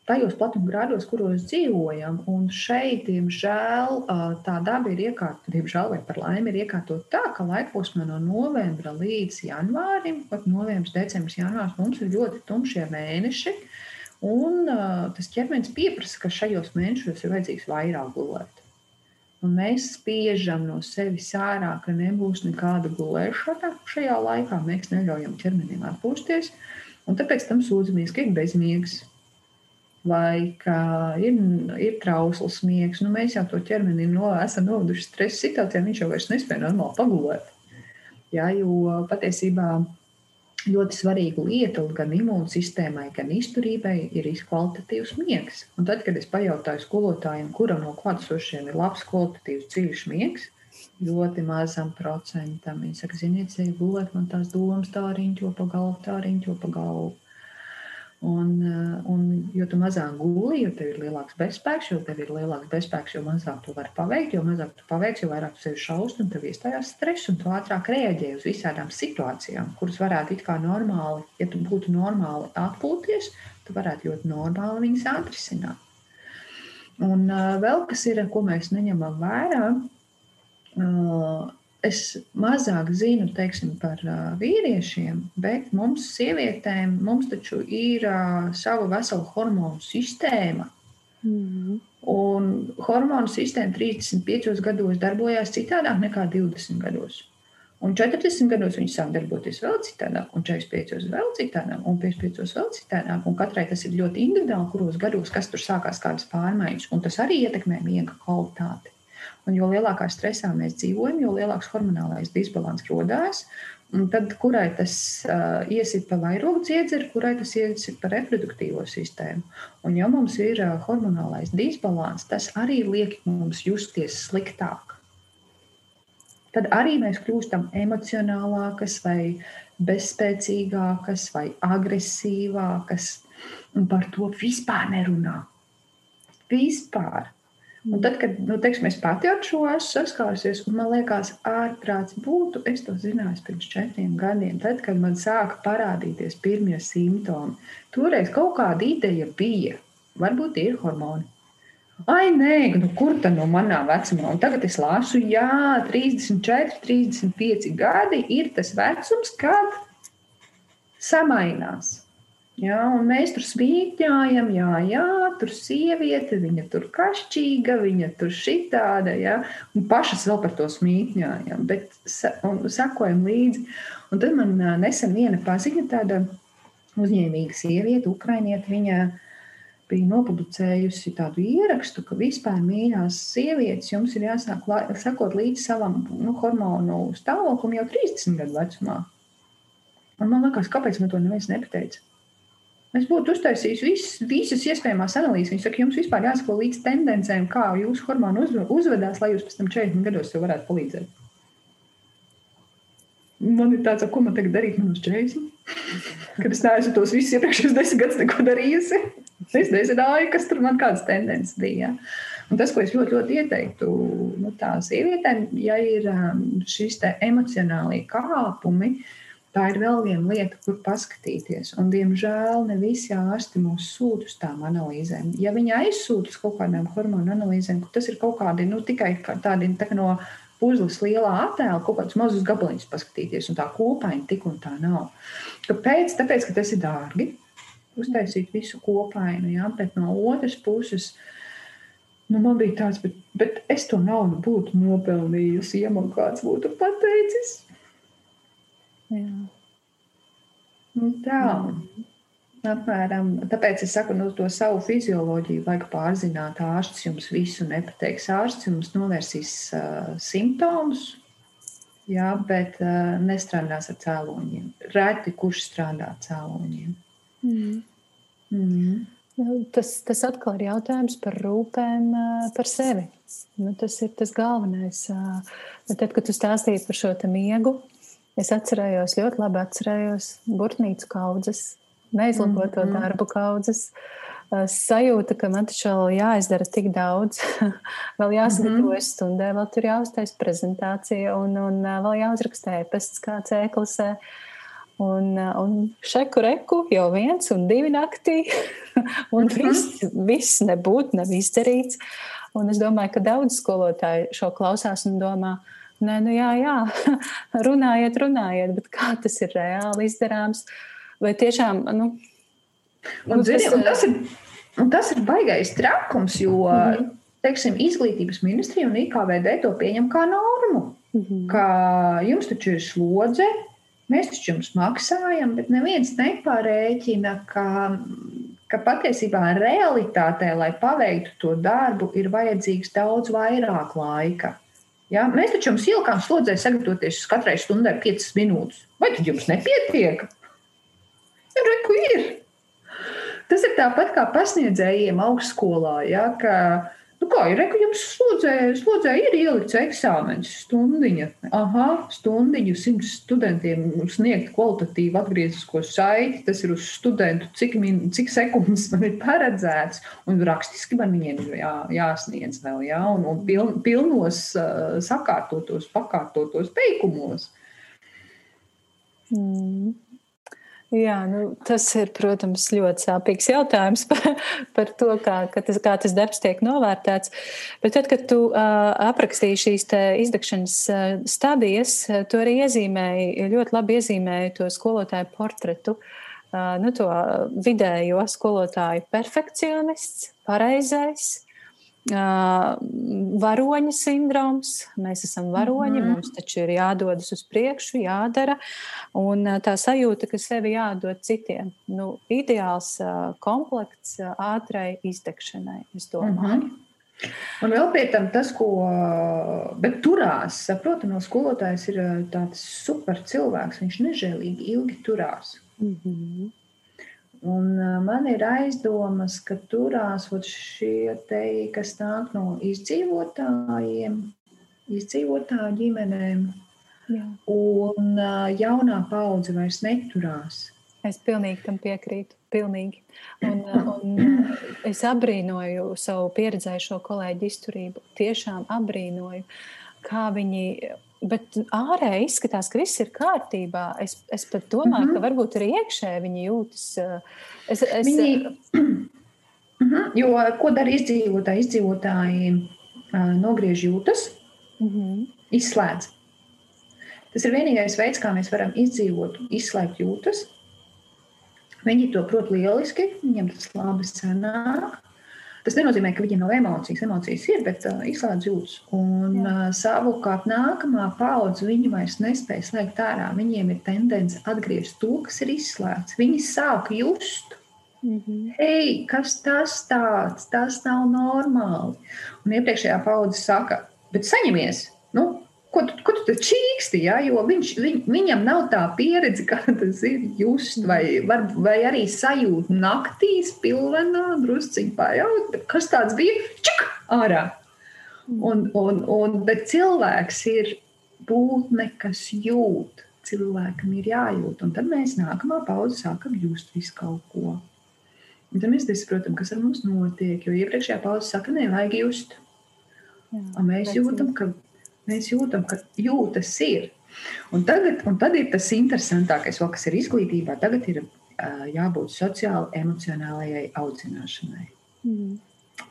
tajos platumgrādos, kuros dzīvojam, un šeit, diemžēl, tā daba ir iekārtota, diemžēl, vai par laimi, ir iekārtota tā, ka laikposmā no novembra līdz janvārim, pat novembris, decembris, janvārs, mums ir ļoti tumšie mēneši, un tas ķermenis pieprasa, ka šajos mēnešos ir vajadzīgs vairāk gulēt un mēs spiežam no sevis ārā, ka nebūs nekāda gulēšana šajā laikā. Mēs neļaujam ķermenim atpūsties, un tāpēc tam sūdzamies, ka ir bezmiegs. Vai ka ir, ir trausls miegs, nu mēs jau to ķermeni no, esam noveduši stresa situācijā, viņš jau vairs nespēja normāli pagulēt. Jā, jo patiesībā ļoti svarīga lieta gan imūnsistēmai, gan izturībai ir kvalitatīvs miegs. Un tad, kad es pajautāju skolotājiem, kuram no klātesošiem ir labs, kvalitatīvs, dziļš miegs, ļoti mazam procentam. Viņi saka, ziniet, gulēt man tās domas tā riņķo pa galvu, tā riņķo pa galvu. Un, eh, un, jo tu mazāk guli, jo tev ir lielāks bezspēks, jo tev ir lielāks bezspēks, jo mazāk tu vari paveikt, jo mazāk tu paveiksi, jo vairāk tu sevi šausmas, un tev iestājās stress, un tu ātrāk reaģē uz visādām situācijām, kuras varētu it kā normāli, ja tu būtu normāli atpūties, tu varētu ļoti normāli viņas atrisināt. Un uh, vēl kas ir, ko mēs neņemam vērā, uh, es mazāk zinu teiksim, par vīriešiem, bet mums, sievietēm, mums taču ir sava vesela hormonu sistēma. Mm. Un hormonu sistēma 35 gados darbojās citādāk nekā 20 gados. Un 40 gados viņi sāk darboties vēl citādāk, un 45 vēl citādāk, un 55 vēl citādāk. Un katrai tas ir ļoti individuāli, kuros gados kas tur sākās kādas pārmaiņas. Un tas arī ietekmē miega kvalitāti. Un jo lielākā stresā mēs dzīvojam, jo lielāks hormonālais disbalans radās. Tad, kurai tas uh, iesit pa vairogu dziedzeri, kurai tas iesit pa reproduktīvo sistēmu. Un, ja mums ir uh, hormonālais disbalans, tas arī liek mums justies sliktāk. Tad arī mēs kļūstam emocionālākas, vai bezspēcīgākas, vai agresīvākas. Un par to vispār nerunā. Vispār. Un tad, kad nu, teiksim, es pati ar šo esmu saskārusies, un man liekas, ārprāts būtu, es to zināju pirms četriem gadiem, tad, kad man sāka parādīties pirmie simptomi. Toreiz kaut kāda ideja bija, varbūt ir hormoni. Ai, nē, nu, kur tā no manā vecumā? Un tagad es lasu, jā, 34, 35 gadi ir tas vecums, kad samainās. Ja, mēs tur spīķājam, jā, jā, tur sieviete, viņa tur kašķīga, viņa tur šitāda, ja, un pašas vēl par to smīķājam, bet sakojam līdzi. Un tad man nesen viena paziņa, tāda uzņēmīga sieviete, ukrainieta, viņa bija nopublicējusi tādu ierakstu, ka vispār mīļās sievietes jums ir jāsāk sakot līdzi savam nu, hormonu stāvoklim jau 30 gadu vecumā. Un man liekas, kāpēc man to neviens nepateica? Es būtu uztaisījis visus, visas iespējamās analīzes. Viņš saka, jums vispār jāsako līdz tendencēm, kā jūsu hormoni uzvedās, lai jūs pēc tam 40 gados jau varētu palīdzēt. Man ir tāds, ko man tagad darīt manos 40? Kad es neesmu tos visus iepriekšējos desmit gadus neko darījusi. Es nezināju, kas tur man kādas tendences bija. Un tas, ko es ļoti, ļoti ieteiktu nu, tām sievietēm, ja ir um, šīs emocionālie kāpumi, uh, Tā ir vēl viena lieta, kur paskatīties. Un, diemžēl ne visi ārsti mūs sūta uz tām analīzēm. Ja viņi aizsūta uz kaut kādām hormonu analīzēm, tas ir kaut kādi nu, tikai tādi tā no puzles lielā attēla, kaut kādus mazus gabaliņus paskatīties, un tā kopaina tik un tā nav. Kāpēc? Tāpēc, ka tas ir dārgi. Uztaisīt visu kopainu, jā, bet no otras puses. Nu, man bija tāds, bet, bet es to naudu būtu nopelnījusi, ja man kāds būtu pateicis. Jā. Nu, tā. Mm. Apmēram, tāpēc es saku, nu, to savu fizioloģiju vajag pārzināt. Ārsts jums visu nepateiks. Ārsts jums novērsīs uh, simptomus, jā, bet uh, nestrādās ar cēloņiem. Reti kurš strādā ar cēloņiem. Mm. Mm. Nu, tas, tas atkal ir jautājums par rūpēm uh, par sevi. Nu, tas ir tas galvenais. Uh, tad, kad tu stāstīji par šo miegu, es atcerējos, ļoti labi atcerējos burtnīcu kaudzes neizlaboto mm -hmm. darbu kaudzes. Sajūta, ka man taču vēl jāizdara tik daudz, vēl jāsagatavojas mm -hmm. stundai, vēl tur jāuztais prezentācija un, un vēl jāuzraksta ēpasts kāds ēklasē. Un, un šeku reku jau viens un divi naktī, un mhm. viss, viss nebūtu, nav izdarīts. Un es domāju, ka daudz skolotāju šo klausās un domā, nē, nu jā, jā, runājiet, runājiet, bet kā tas ir reāli izdarāms? Vai tiešām. Nu, un, nu, zini, tas, un tas, ir, un tas ir baisais trakums, jo mm -hmm. teiksim, izglītības ministrija un IKVD to pieņem kā normu. Mm -hmm. Ka jums taču ir slodze, mēs taču jums maksājam, bet neviens neparēķina, ka, ka patiesībā realitātē, lai paveiktu to darbu, ir vajadzīgs daudz vairāk laika. Ja? Mēs taču jums ielikām slodzē sagatavoties katrai stundai 5 minūtes. Vai tad jums nepietiek? Reku ir. Tas ir tāpat kā pasniedzējiem augstskolā. Ja, ka, nu kā ir, reku jums slodzē, slodzē ir ielikts eksāmenis, stundiņa. Aha, stundiņu simts studentiem sniegt kvalitatīvu atgriezisko saiti. Tas ir uz studentu, cik, min, cik sekundes man ir paredzēts. Un rakstiski man viņiem ir jā, jāsniedz vēl, jā, un, un piln, pilnos uh, sakārtotos, pakārtotos teikumos. Mm. Jā, nu, tas ir, protams, ļoti sāpīgs jautājums par, par to, kā, tas, kā tas darbs tiek novērtēts. Bet tad, kad tu uh, aprakstīji šīs izdegšanas uh, stadijas, tu arī iezīmēji, ļoti labi iezīmēji to skolotāju portretu. Uh, nu, to vidējo skolotāju perfekcionists, pareizais, varoņa sindroms. Mēs esam varoņi, mm mums taču ir jādodas uz priekšu, jādara. Un tā sajūta, ka sevi jādod citiem. Nu, ideāls komplekts ātrai izdegšanai, es domāju. Mm -hmm. Un vēl pie tam tas, ko turās, saprotu, no skolotājas ir tāds super cilvēks. Viņš nežēlīgi ilgi turās. Mm -hmm. Un man ir aizdomas, ka turās šie te, kas nāk no izdzīvotājiem, izdzīvotāju ģimenēm, Jā. un jaunā paudze vairs neturās. Es pilnīgi tam piekrītu. Pilnīgi. Un, un es abrīnoju savu pieredzējušo kolēģi izturību. Tiešām abrīnoju, kā viņi Bet ārēji izskatās, ka viss ir kārtībā. Es, es pat domāju, mm -hmm. ka varbūt arī iekšēji viņi jūtas. Eh, es, es... Viņi... Mm -hmm. Jo ko dara izdzīvotāji? Izdzīvotāji uh, nogriež jūtas, mm -hmm. izslēdz. Tas ir vienīgais veids, kā mēs varam izdzīvot, izslēgt jūtas. Viņi to prot lieliski, viņiem tas labi sanāk. Tas nenozīmē, ka viņiem nav emocijas. Emocijas ir, bet uh, izslēdz jūtas. Un uh, savukārt nākamā paudze viņi vairs nespēja slēgt ārā. Viņiem ir tendence atgriezt to, kas ir izslēgts. Viņi sāk just. Mm -hmm. Hei, kas tas tāds? Tas nav normāli. Un iepriekšējā paudze saka, bet saņemies. Ko ko tu tur čīksti, ja? jo viņš, viņ, viņam nav tā pieredze, kā tas ir just, vai, var, vai arī sajūta naktīs, pilvenā, drusciņā pajaut, kas tāds bija, čik, ārā. Un, un, un, bet cilvēks ir būtne, kas jūt. Cilvēkam ir jājūt, un tad mēs nākamā paudze sākam just visu kaut ko. Un tad mēs nesaprotam, kas ar mums notiek, jo iepriekšējā paudze saka, nevajag just. Jā, un mēs jūtam, ka Mēs jūtam, ka jūtas ir. Un, tagad, un tad ir tas interesantākais, vēl, kas ir izglītībā. Tagad ir uh, jābūt sociāli emocionālajai audzināšanai. Mm.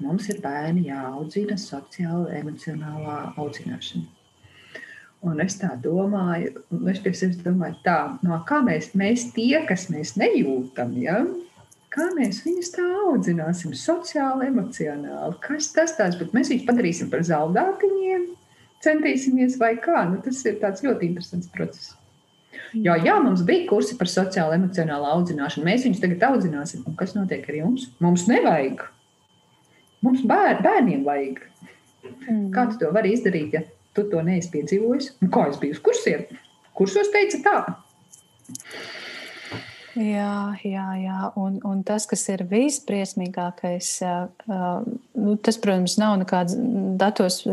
Mums ir bērni jāaudzina sociāli emocionālā audzināšana. Un es tā domāju, es pie sevis domāju, tā, no kā mēs, mēs tie, kas mēs nejūtam, ja? Kā mēs viņus tā audzināsim, sociāli, emocionāli? Kas tas tāds, bet mēs viņus padarīsim par zaudātiņiem, centīsimies vai kā? Nu, tas ir tāds ļoti interesants process. Jā, jā, mums bija kursi par sociālo, emocionālu audzināšanu. Mēs viņus tagad audzināsim. Un kas notiek ar jums? Mums nevajag. Mums bēr, bērniem vajag. Mm. Kā tu to vari izdarīt, ja tu to neesi piedzīvojis? Un kā es biju uz kursiem? Kursos teica tā? Jā, jā, jā. Un, un tas, kas ir visbriesmīgākais, nu, tas, protams, nav nekāds datos.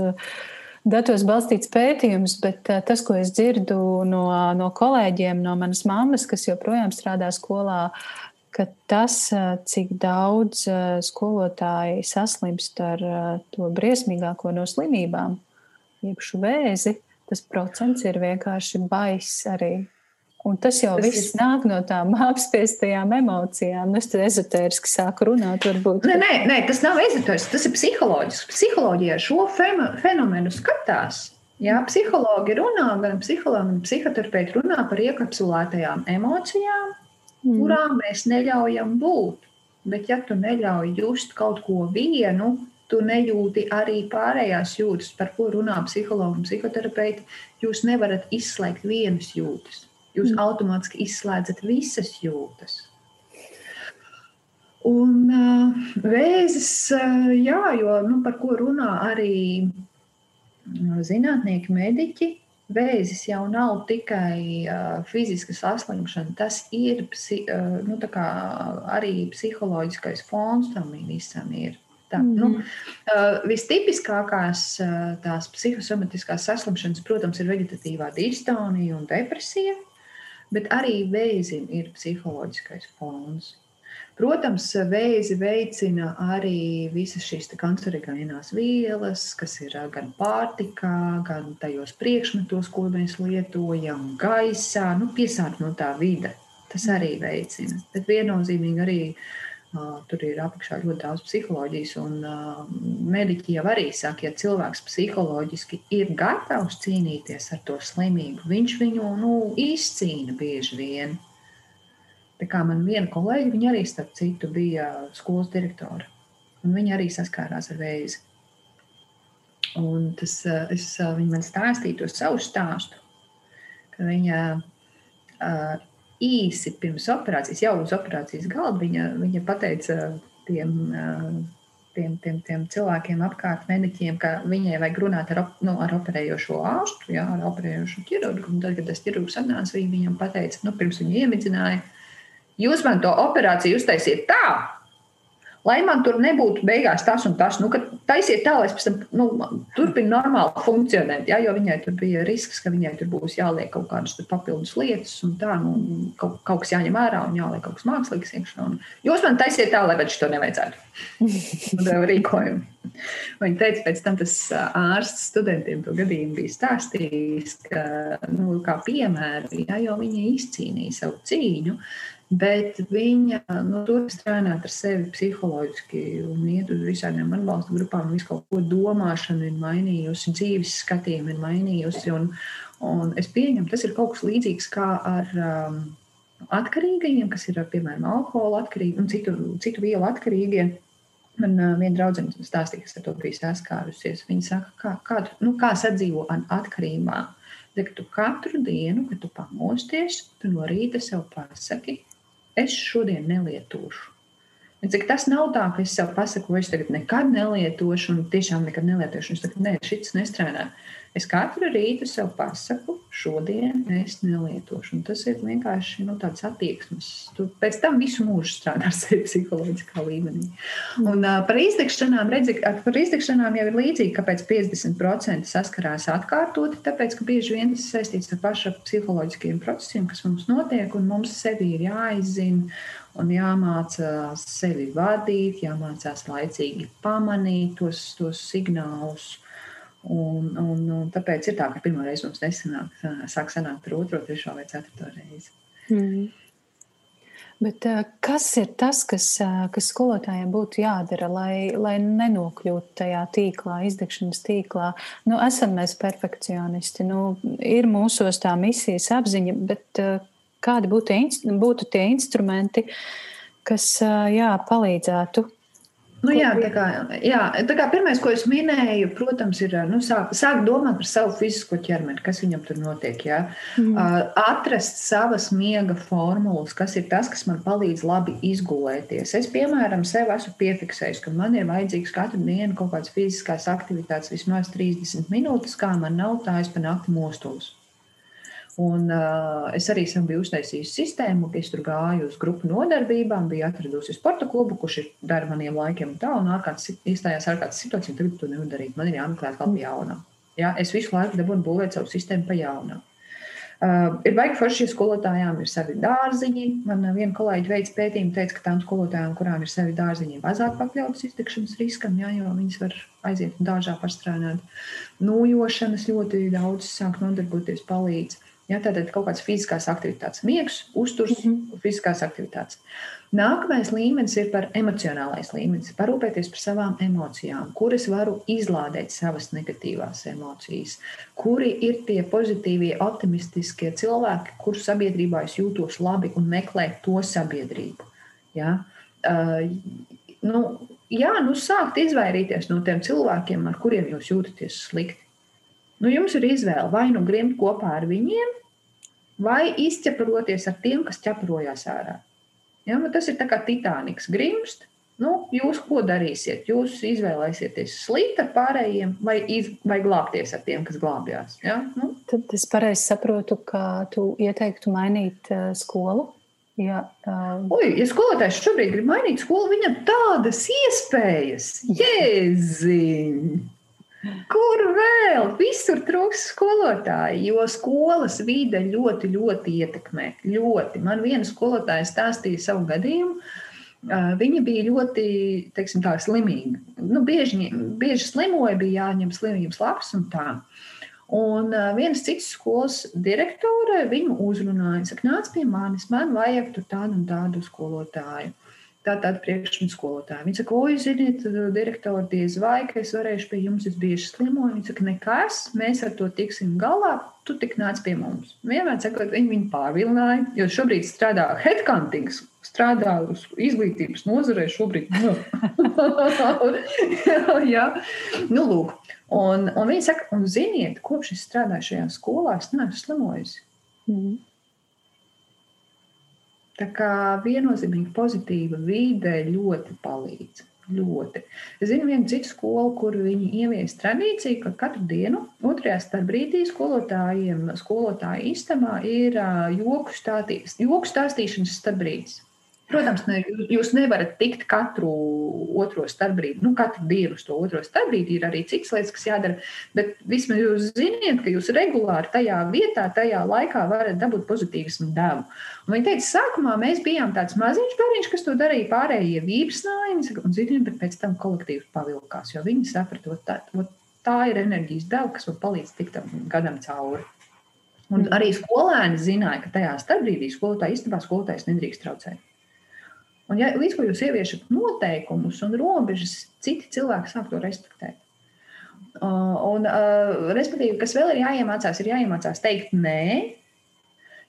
Datos balstīts pētījums, bet tas, ko es dzirdu no, no kolēģiem, no manas mammas, kas joprojām strādā skolā, ka tas, cik daudz skolotāji saslimst ar to briesmīgāko no slimībām, jeb vēzi, tas procents ir vienkārši baiss arī Un tas jau tas viss ir... nāk no tām apspiestajām emocijām. Nu, es tur ezotēriski sāku runāt. Varbūt. Nē, nē, nē, tas nav ezotērisks, tas ir psiholoģisks. Psiholoģija šo fenomenu skatās. Jā, psihologi runā, gan psihologi, gan psihoterapeiti runā par iekapsulētajām emocijām, mm. kurām mēs neļaujam būt. Bet, ja tu neļauj just kaut ko vienu, tu nejūti arī pārējās jūtas, par ko runā psihologi un psihoterapeiti. Jūs nevarat izslēgt vienas jūtas. Jūs mm. automātiski izslēdzat visas jūtas. Un uh, vēzis, uh, jā, jo nu, par ko runā arī zinātnieki, mediķi, Vēzis jau nav tikai uh, fiziska saslimšana, tas ir psi, uh, nu, arī psiholoģiskais fons tam visam. Ir. Tā, mm nu, uh, vistipiskākās uh, tās psihosomatiskās saslimšanas, protams, ir vegetatīvā distonija un depresija bet arī vēzim ir psiholoģiskais fons. Protams, vēzi veicina arī visas šīs kancerogēnās vielas, kas ir gan pārtikā, gan tajos priekšmetos, ko mēs lietojam, gaisā, nu, piesārņotā vide. Tas arī veicina. Bet viennozīmīgi arī uh, Tur ir apakšā ļoti daudz psiholoģijas, un mediķi jau arī saka, ja cilvēks psiholoģiski ir gatavs cīnīties ar to slimību, viņš viņu nu, izcīna bieži vien. Tā kā man viena kolēģi, viņa arī starp citu bija skolas direktore, un viņa arī saskārās ar vēzi. Un tas, es, viņa man stāstīja to savu stāstu, ka viņa īsi pirms operācijas, jau uz operācijas galda, viņa, viņa pateica tiem, tiem, tiem, tiem cilvēkiem apkārt, mediķiem, ka viņai vajag runāt ar, nu, ar operējošo ārstu, jā, ar operējošo ķirurgu. Un tad, kad tas ķirurgs atnāca, viņa viņam pateica, nu, pirms viņa iemidzināja, jūs man to operāciju uztaisiet tā, lai man tur nebūtu beigās tas un tas. Nu, taisiet tā, lai es pēc tam nu, turpinu normāli funkcionēt. Ja, jo viņai tur bija risks, ka viņai tur būs jāliek kaut kādas papildus lietas, un tā, nu, kaut, kaut kas jāņem ārā un jāliek kaut kas mākslīgs iekšā. Un jūs man taisiet tā, lai viņš to nevajadzētu. rīkojumu. Viņa teica, pēc tam tas ārsts studentiem to gadījumu bija stāstījis, ka, nu, kā piemēru, ja, jo viņa izcīnīja savu cīņu. Bet viņa nu, turpina strādāt ar sevi psiholoģiski un iet uz visādiem atbalsta grupām. Visu kaut ko domāšana ir mainījusi, dzīves skatījumu ir mainījusi. Un, un es pieņemu, tas ir kaut kas līdzīgs kā ar um, atkarīgajiem, kas ir piemēram alkohola atkarīgi un citu, citu vielu atkarīgie. Man uh, viena draudzene stāstīja, kas ar to bija saskārusies. Viņa saka, kā, kā, nu, kā sadzīvo atkarībā. Tad, kad tu katru dienu, kad tu pamosties, tu no rīta sev pasaki, es šodien nelietošu. Cik tas nav tā, ka es sev pasaku, es tagad nekad nelietošu, un tiešām nekad nelietošu. Es saku, nē, šis nestrādā. Es katru rītu sev pasaku, šodien es nelietošu. Un tas ir vienkārši nu, tāds attieksmes. Tu pēc tam visu mūžu strādā sevi psiholoģiskā līmenī. Un, uh, par, izdegšanām, redzi, par izdegšanām jau ir līdzīgi, kāpēc 50% saskarās atkārtoti. Tāpēc, ka bieži vien tas saistīts ar pašu psiholoģiskiem procesiem, kas mums notiek, un mums sevi ir jāizzina un jāmācās sevi vadīt, jāmācās laicīgi pamanīt tos, tos signālus. Un, un, un tāpēc ir tā, ka pirmā reize mums nesanāk, sāk sanākt ar otro, trešo vai ceturto reizi. Mm. Bet, kas ir tas, kas, kas skolotājiem būtu jādara, lai, lai nenokļūtu tajā tīklā, izdegšanas tīklā? Nu, esam mēs perfekcionisti, nu, ir mūsos tā misijas apziņa, bet kādi būtu, būtu tie instrumenti, kas jā, palīdzētu Nu, jā, tā kā, jā, tā kā pirmais, ko es minēju, protams, ir nu, sākt sāk domāt par savu fizisko ķermeni, kas viņam tur notiek. Jā. Mm. Atrast savas miega formulas, kas ir tas, kas man palīdz labi izgulēties. Es, piemēram, sev esmu piefiksējis, ka man ir vajadzīgs katru dienu kaut kādas fiziskās aktivitātes, vismaz 30 minūtes, kā man nav tā, es pa nakti mostos. Un, uh, es arī esmu biju uztaisījis sistēmu, ka es tur gāju uz grupu nodarbībām, biju atradusi sporta klubu, kurš ir dara maniem laikiem tā, un ārkārtas izstājās ārkārtas situācija, tagad to nevar darīt. Man ir jāmeklē atkal pa jaunam. Ja? Es visu laiku dabūju būvēt savu sistēmu pa jaunam. Uh, ir baigi forši, ja skolotājām ir savi dārziņi. Man viena kolēģi veids pētījumu, teica, ka tām skolotājām, kurām ir savi dārziņi, mazāk pakļautas iztikšanas riskam, jā, jo viņas var aiziet un dārzā pastrādāt. Nūjošanas ļoti daudz sāk nodarboties palīdz. Ja, tātad kaut kādas fiziskās aktivitātes, miegs, uzturs, mm -hmm. fiziskās aktivitātes. Nākamais līmenis ir par emocionālais līmenis. Parūpēties par savām emocijām, kuras varu izlādēt savas negatīvās emocijas, kuri ir tie pozitīvie, optimistiskie cilvēki, kuru sabiedrībā es jūtos labi un meklēt to sabiedrību. Ja? Uh, nu, jā, nu sākt izvairīties no tiem cilvēkiem, ar kuriem jūs jūtaties slikti. Nu, jums ir izvēle vai nu grimt kopā ar viņiem, vai izķeproties ar tiem, kas ķeprojās ārā. Ja, nu, tas ir kā Titaniks grimst. Nu, jūs ko darīsiet? Jūs izvēlēsieties slīpt ar pārējiem vai, iz, vai glābties ar tiem, kas glābjās. Ja? Nu. Tad es pareizi saprotu, ka tu ieteiktu mainīt uh, skolu. Ja, uh... Ui, ja skolotājs šobrīd grib mainīt skolu, viņam tādas iespējas, jēziņ! Kur vēl? Visur trūks skolotāji, jo skolas vide ļoti, ļoti ietekmē. Ļoti. Man viena skolotāja stāstīja savu gadījumu. Viņa bija ļoti teiksim, tā, slimīga. Nu, bieži, bieži slimoja, bija jāņem slimības lapas un tā. Un viens cits skolas direktore viņu uzrunāja. Saka, nāc pie manis, man vajag tādu un tādu skolotāju tā tāda priekšmetu skolotāja. Viņa saka, oi, ziniet, direktori, diez vai, ka es varēšu pie jums, es bieži slimoju. Viņa saka, nekas, mēs ar to tiksim galā, tu tik nāc pie mums. Vienmēr sakot, viņi viņu pārvilināja, jo šobrīd strādā headcounting's, strādā uz izglītības nozarē šobrīd. Nu. jā, nu lūk. Un, un viņi saka, un ziniet, kopš es strādāju šajā skolā, es neesmu slimojusi. Mm. Tā kā viennozīmīgi pozitīva vide ļoti palīdz. Ļoti. Es zinu vienu citu skolu, kur viņi ievies tradīciju, ka katru dienu, otrajā starpbrīdī skolotājiem, skolotāja istamā ir joku, stātīs, joku stāstīšanas starpbrīdis. Protams, ne, jūs nevarat tikt katru otro starpbrīdi, nu, katru dienu uz to otro starpbrīdi. Ir arī citas lietas, kas jādara. Bet vismaz jūs zināt, ka jūs regulāri tajā vietā, tajā laikā varat dabūt pozitīvismu devu. Un viņi teica, sākumā mēs bijām tāds maziņš bērniņš, kas to darīja pārējie vīpsnāji, un zinām, bet pēc tam kolektīvs pavilkās, jo viņi saprata, tā, tā ir enerģijas deva, kas man palīdz tikt tam gadam cauri. Un arī skolēni zināja, ka tajā starpbrīdī skolotāja istabā skolotājs nedrīkst traucēt. Un, ja līdz ko jūs ieviešat noteikumus un robežas, citi cilvēki sāk to respektēt. Uh, un, uh, respektīvi, kas vēl ir jāiemācās, ir jāiemācās teikt nē,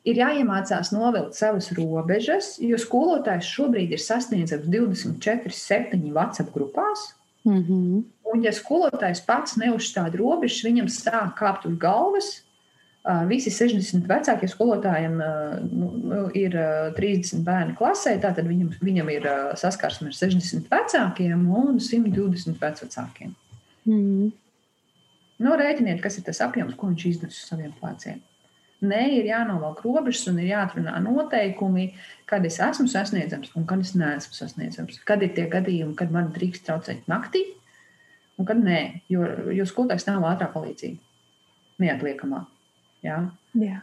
ir jāiemācās novilkt savas robežas, jo skolotājs šobrīd ir sasniedzams 24, 7 WhatsApp grupās. Mm -hmm. Un, ja skolotājs pats neuzstāda robežas, viņam sāk kāpt uz galvas, Visi 60 vecākie skolotājiem nu, nu, ir 30 bērni klasē, tātad viņam, viņam ir saskarsme ar 60 vecākiem un 120 vecākiem. Mm. Nu, rēķiniet, kas ir tas apjoms, ko viņš iznes uz saviem pleciem. Nē, ir jānovelk robežas un ir jāatrunā noteikumi, kad es esmu sasniedzams un kad es neesmu sasniedzams. Kad ir tie gadījumi, kad man drīkst traucēt naktī, un kad nē, jo, jo skolotājs nav ātrā palīdzība, neatliekamā. Jā. Jā.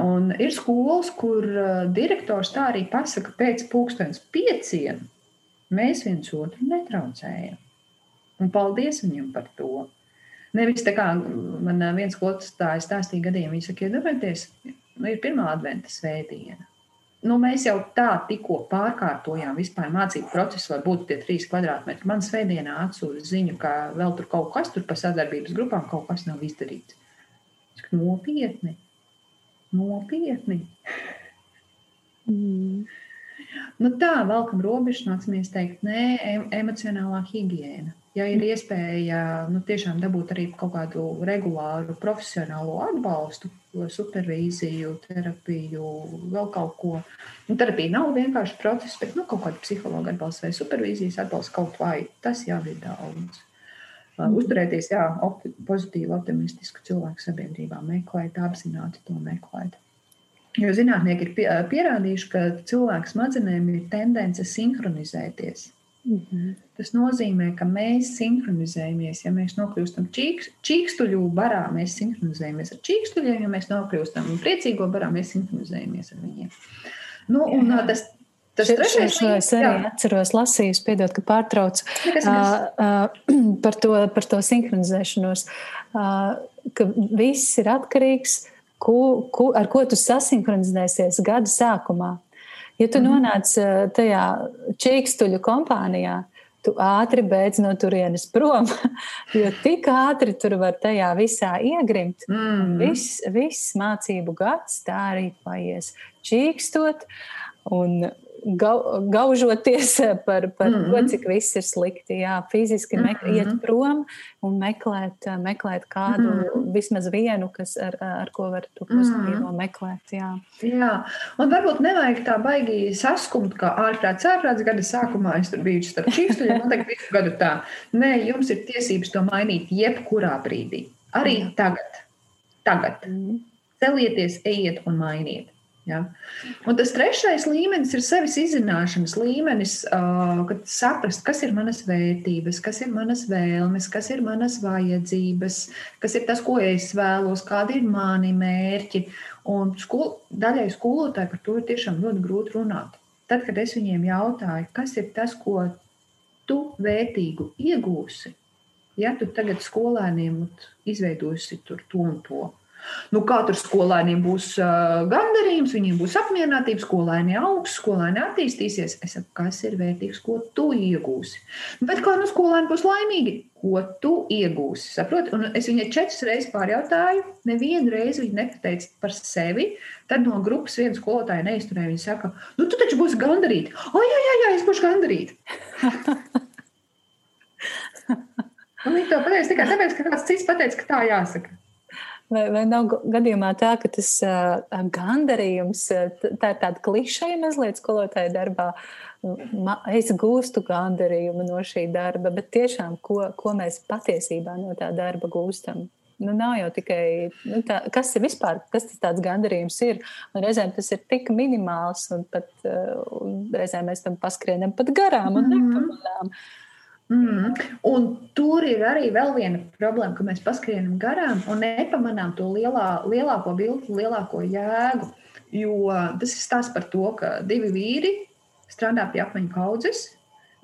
Un ir skolas, kur uh, direktors tā arī pasaka, pēc pusdienas pieciem mēs viens otru netraucējam. Un paldies viņam par to. Nevis tā kā man uh, viens skolotājas stāstīja gadījumu, viņš saka, iedomājieties, nu, ir pirmā adventa svētdiena. Nu, mēs jau tā tikko pārkārtojām vispār mācību procesu, lai būtu tie trīs kvadrātmetri. Man svētdienā atsūta ziņu, ka vēl tur kaut kas tur pa sadarbības grupām kaut kas nav izdarīts. Nopietni. Nopietni. Mm. Nu, tā, valkam robežas, nācamies teikt, nē, emocionālā higiēna. Ja ir iespēja nu, tiešām dabūt arī kaut kādu regulāru profesionālo atbalstu, supervīziju, terapiju, vēl kaut ko. Nu, terapija nav vienkārši process, bet nu, kaut kāda psihologa atbalsts vai supervīzijas atbalsts kaut vai tas jau ir daudz. Uzturēties, jā, opti, pozitīvi, optimistisku cilvēku sabiedrībā, meklēt, apzināti to meklēt. Jo zinātnieki ir pierādījuši, ka cilvēku smadzenēm ir tendence sinhronizēties. Mm -hmm. Tas nozīmē, ka mēs sinhronizējamies. Ja mēs nokļūstam čīks, čīkstuļu barā, mēs sinhronizējamies ar čīkstuļiem. Ja mēs nokļūstam priecīgo barā, mēs sinhronizējamies ar viņiem. Nu, un, tas, Tas trešais līmenis, es arī jā. atceros, lasīju, piedod, ka pārtraucu uh, uh, par, to, par to sinhronizēšanos, uh, ka viss ir atkarīgs ko, ko, ar ko tu sasinhronizēsies gada sākumā. Ja tu mm -hmm. nonāc tajā čīkstuļu kompānijā, tu ātri beidz no turienes prom, jo tik ātri tur var tajā visā iegrimt. Mm. Viss, viss mācību gads tā arī paies. Čīkstot un gaužoties par, par mm -hmm. to, cik viss ir slikti. Jā, fiziski mm -hmm. iet prom un meklēt, meklēt kādu, mm -hmm. vismaz vienu, kas ar, ar ko var to pozitīvo mm -hmm. meklēt. Jā. jā, un varbūt nevajag tā baigi saskumt, kā ārprāts, ārprāts gada sākumā es tur biju starp čīkstuļiem, noteikti visu gadu tā. Nē, jums ir tiesības to mainīt jebkurā brīdī. Arī jā. tagad. Tagad. Mm -hmm. Celieties, ejiet un mainiet. Ja? Un tas trešais līmenis ir sevis izzināšanas līmenis, kad saprast, kas ir manas vērtības, kas ir manas vēlmes, kas ir manas vajadzības, kas ir tas, ko es vēlos, kādi ir mani mērķi. Un skol, daļai skolotāji par to ir tiešām ļoti grūti runāt. Tad, kad es viņiem jautāju, kas ir tas, ko tu vērtīgu iegūsi, ja tu tagad skolēniem izveidosi to un to Nu, tur skolēniem būs uh, gandarījums, viņiem būs apmierinātība, skolēni augs, skolēni attīstīsies. Es saku, kas ir vērtīgs, ko tu iegūsi. Bet kā nu skolēni būs laimīgi, ko tu iegūsi? Saprot? Un es viņai četras reizes pārjautāju, nevienu reizi viņa nepateica par sevi. Tad no grupas viena skolotāja neizturēja. Viņa saka, nu tu taču būsi gandarīta. O, jā, jā, jā, es būšu gandarīta. Un viņi to pateica tikai tāpēc, ka kāds cits pateica, ka tā jāsaka. Vai, vai nav gadījumā tā, ka tas uh, gandarījums, tā ir tāda klišeja mazliet skolotāja darbā, ma, es gūstu gandarījumu no šī darba, bet tiešām, ko, ko mēs patiesībā no tā darba gūstam? Nu, nav jau tikai nu, tā, kas ir vispār, kas tas tāds gandarījums ir. Un reizēm tas ir tik minimāls, un pat uh, un reizēm mēs tam paskrienam pat garām un mm -hmm. Mm. Un tur ir arī vēl viena problēma, ka mēs paskrienam garām un nepamanām to lielā, lielāko bildi, lielāko jēgu. Jo tas ir stāsts par to, ka divi vīri strādā pie akmeņu kaudzes.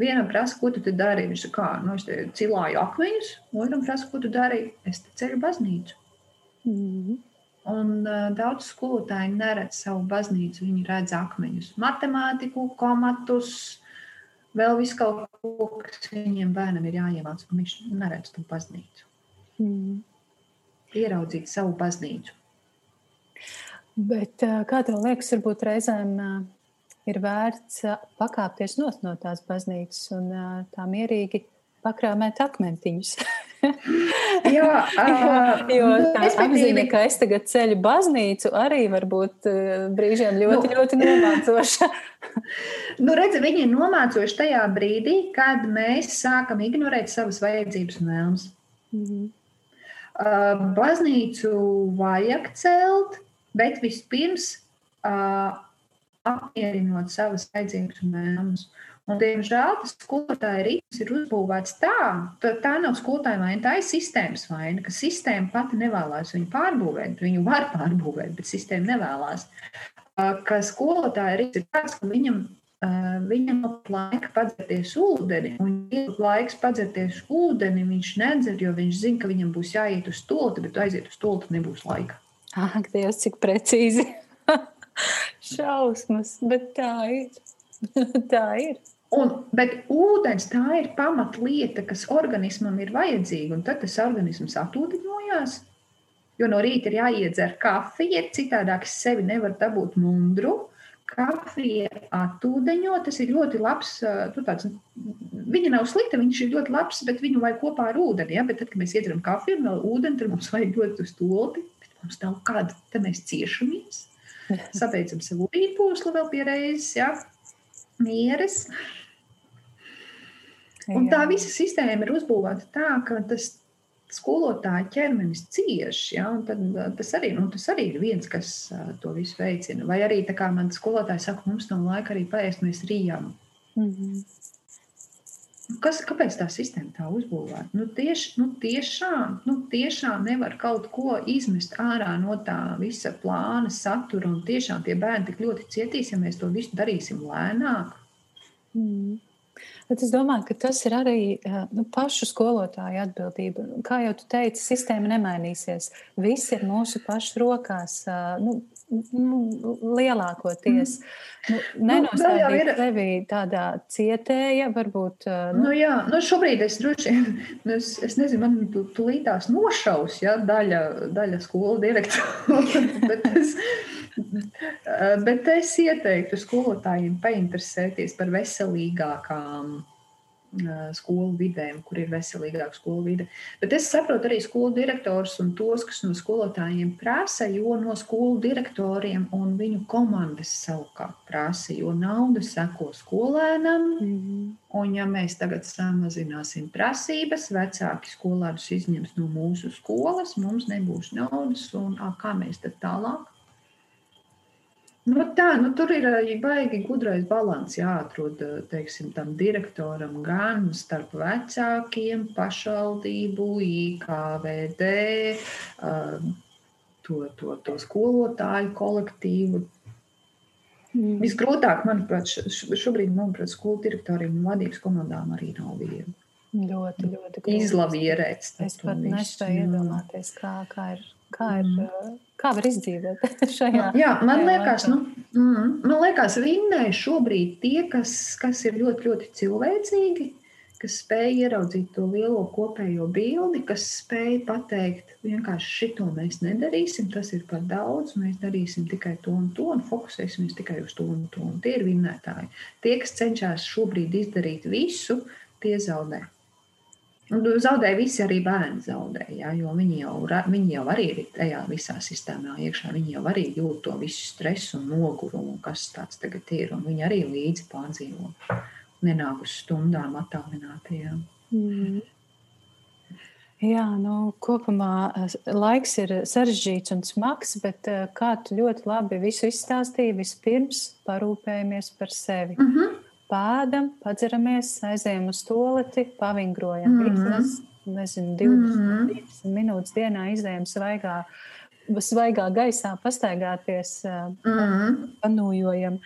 Vienam prasa, ko tu dari. Viņš saka, nu, es cilāju akmeņus, otram prasa, ko tu dari. Es te ceļu baznīcu. Mm. Un uh, daudz skolotāji neredz savu baznīcu. Viņi redz akmeņus, matemātiku, komatus, vēl visu kaut ko, kas viņiem bērnam ir jāiemāc, un viņš neredz to baznīcu. Mm. Ieraudzīt savu baznīcu. Bet kā tev liekas, varbūt reizēm ir vērts pakāpties no tās baznīcas un tā mierīgi pakrāmēt akmentiņus? Jā, uh, jo tā apziņa, ka es tagad ceļu baznīcu, arī var būt brīžiem ļoti, nu, ļoti nomācoša. nu, redzi, viņi ir nomācoši tajā brīdī, kad mēs sākam ignorēt savas vajadzības un vēlmes. Mm -hmm. uh, baznīcu vajag celt, bet vispirms uh, apmierinot savas vajadzības un vēlmes. Un, diemžēl tas skolotāja rīks ir uzbūvēts tā, ka tā nav skolotāja vaina, tā ir sistēmas vaina, ka sistēma pati nevēlas viņu pārbūvēt. Viņu var pārbūvēt, bet sistēma nevēlas. Ka skolotāja rīks ir tāds, ka viņam, viņam ir laika padzerties ūdeni, un ir laiks padzerties ūdeni, viņš nedzer, jo viņš zina, ka viņam būs jāiet uz stulti, bet aiziet uz stulti nebūs laika. Ak, Dievs, cik precīzi! Šausmas, bet tā ir. tā ir. Un, bet ūdens tā ir pamatlieta, kas organismam ir vajadzīga. Un tad tas organisms atūdeņojās. Jo no rīta ir jāiedzer kafija, citādi es sevi nevaru dabūt mundru. kafija atūdeņo, tas ir ļoti labs. Tāds, viņa nav slikta, viņš ir ļoti labs, bet viņu vajag kopā ar ūdeni. Ja? Bet tad, kad mēs iedzeram kafiju un vēl ūdeni, tad mums vajag ļoti uz stulpi. Mums nav kāda, tad mēs ciešamies. Sabeidzam savu īpūslu vēl pie reizes, ja? Mieres. Un tā visa sistēma ir uzbūvēta tā, ka tas skolotāja ķermenis cieš. Ja? Tad, tas, arī, nu, tas arī ir viens, kas to visu veicina. Vai arī tā kā man skolotāji saka, mums nav laika arī paēst, mēs rījām. Mm -hmm. Kas, kāpēc tā sistēma tā uzbūvēta? Nu, tieši, nu, tiešām, nu, tiešām nevar kaut ko izmest ārā no tā visa plāna, satura. Un tiešām tie bērni tik ļoti cietīs, ja mēs to visu darīsim lēnāk. Mm. Bet es domāju, ka tas ir arī nu, pašu skolotāju atbildība. Kā jau tu teici, sistēma nemainīsies. Viss ir mūsu pašu rokās. Nu, nu, lielākoties. Nu, Nenostādīt nu, sevi tādā cietēja, varbūt. Nu, nu jā, nu šobrīd es droši vien, nu, es, es nezinu, man tu, tu līdās nošaus, ja, daļa, daļa skolu direktora, bet es, bet es ieteiktu skolotājiem painteresēties par veselīgākām skolu vidēm, kur ir veselīgāka skolu vide. Bet es saprotu arī skolu direktors un tos, kas no skolotājiem prasa, jo no skolu direktoriem un viņu komandas savukārt prasa, jo nauda seko skolēnam. Mm -hmm. Un ja mēs tagad samazināsim prasības, vecāki skolēnus izņems no mūsu skolas, mums nebūs naudas, un kā mēs tad tālāk? Nu, tā, nu, tur ir baigi gudrais līdzsvars jāatrod teiksim, tam direktoram gan starp vecākiem, pašvaldību, IKVD, to, to, to skolotāju kolektīvu. Mm. Visgrūtāk, manuprāt, šobrīd manuprāt, skolu direktoriem un vadības komandām arī nav viegli. Ļoti, ļoti grūti. Izlavierēt. Es pat nespēju iedomāties, kā, kā ir Kā, ir, mm. kā var izdzīvot šajā? Jā, man liekas, nu, mm, man liekas, vinnēji šobrīd tie, kas, kas ir ļoti, ļoti cilvēcīgi, kas spēj ieraudzīt to lielo kopējo bildi, kas spēj pateikt, vienkārši šito mēs nedarīsim, tas ir par daudz, mēs darīsim tikai to un to un fokusēsimies tikai uz to un to. Un tie ir vinnētāji. Tie, kas cenšas šobrīd izdarīt visu, tie zaudē. Nu, zaudēja visi arī bērni, zaudēja, ja, jo viņi jau, viņi jau arī ir tajā visā sistēmā iekšā. Viņi jau arī jūt to visu stresu un nogurumu, kas tāds tagad ir. Viņi arī līdzi pārdzīvo, nenāk uz stundām attālinātajām. Mm. Jā, nu, kopumā laiks ir sarežģīts un smags, bet eh, kā tu ļoti labi visu izstāstīji, vispirms parūpējamies par sevi. Mm -hmm pēdam, padzeramies, aizējām uz toleti, pavingrojam mm -hmm. Visas, nezinu, 20, mm -hmm. minūtes dienā izējām svaigā, svaigā gaisā, pastaigāties, mm -hmm. panūjojam.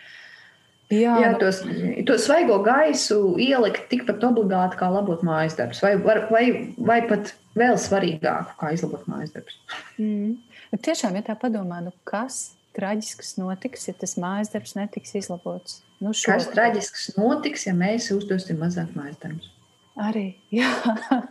Jā, Jā tos, to svaigo gaisu ielikt tikpat obligāti kā labot mājas darbus, vai, vai, vai pat vēl svarīgāk, kā izlabot mājas darbus. Mm. Tiešām, ja tā padomā, nu kas traģisks notiks, ja tas mājas darbs netiks izlabots? Nu, Kas traģisks notiks, ja mēs uzdosim mazāk mājas darbus? Arī. Jā,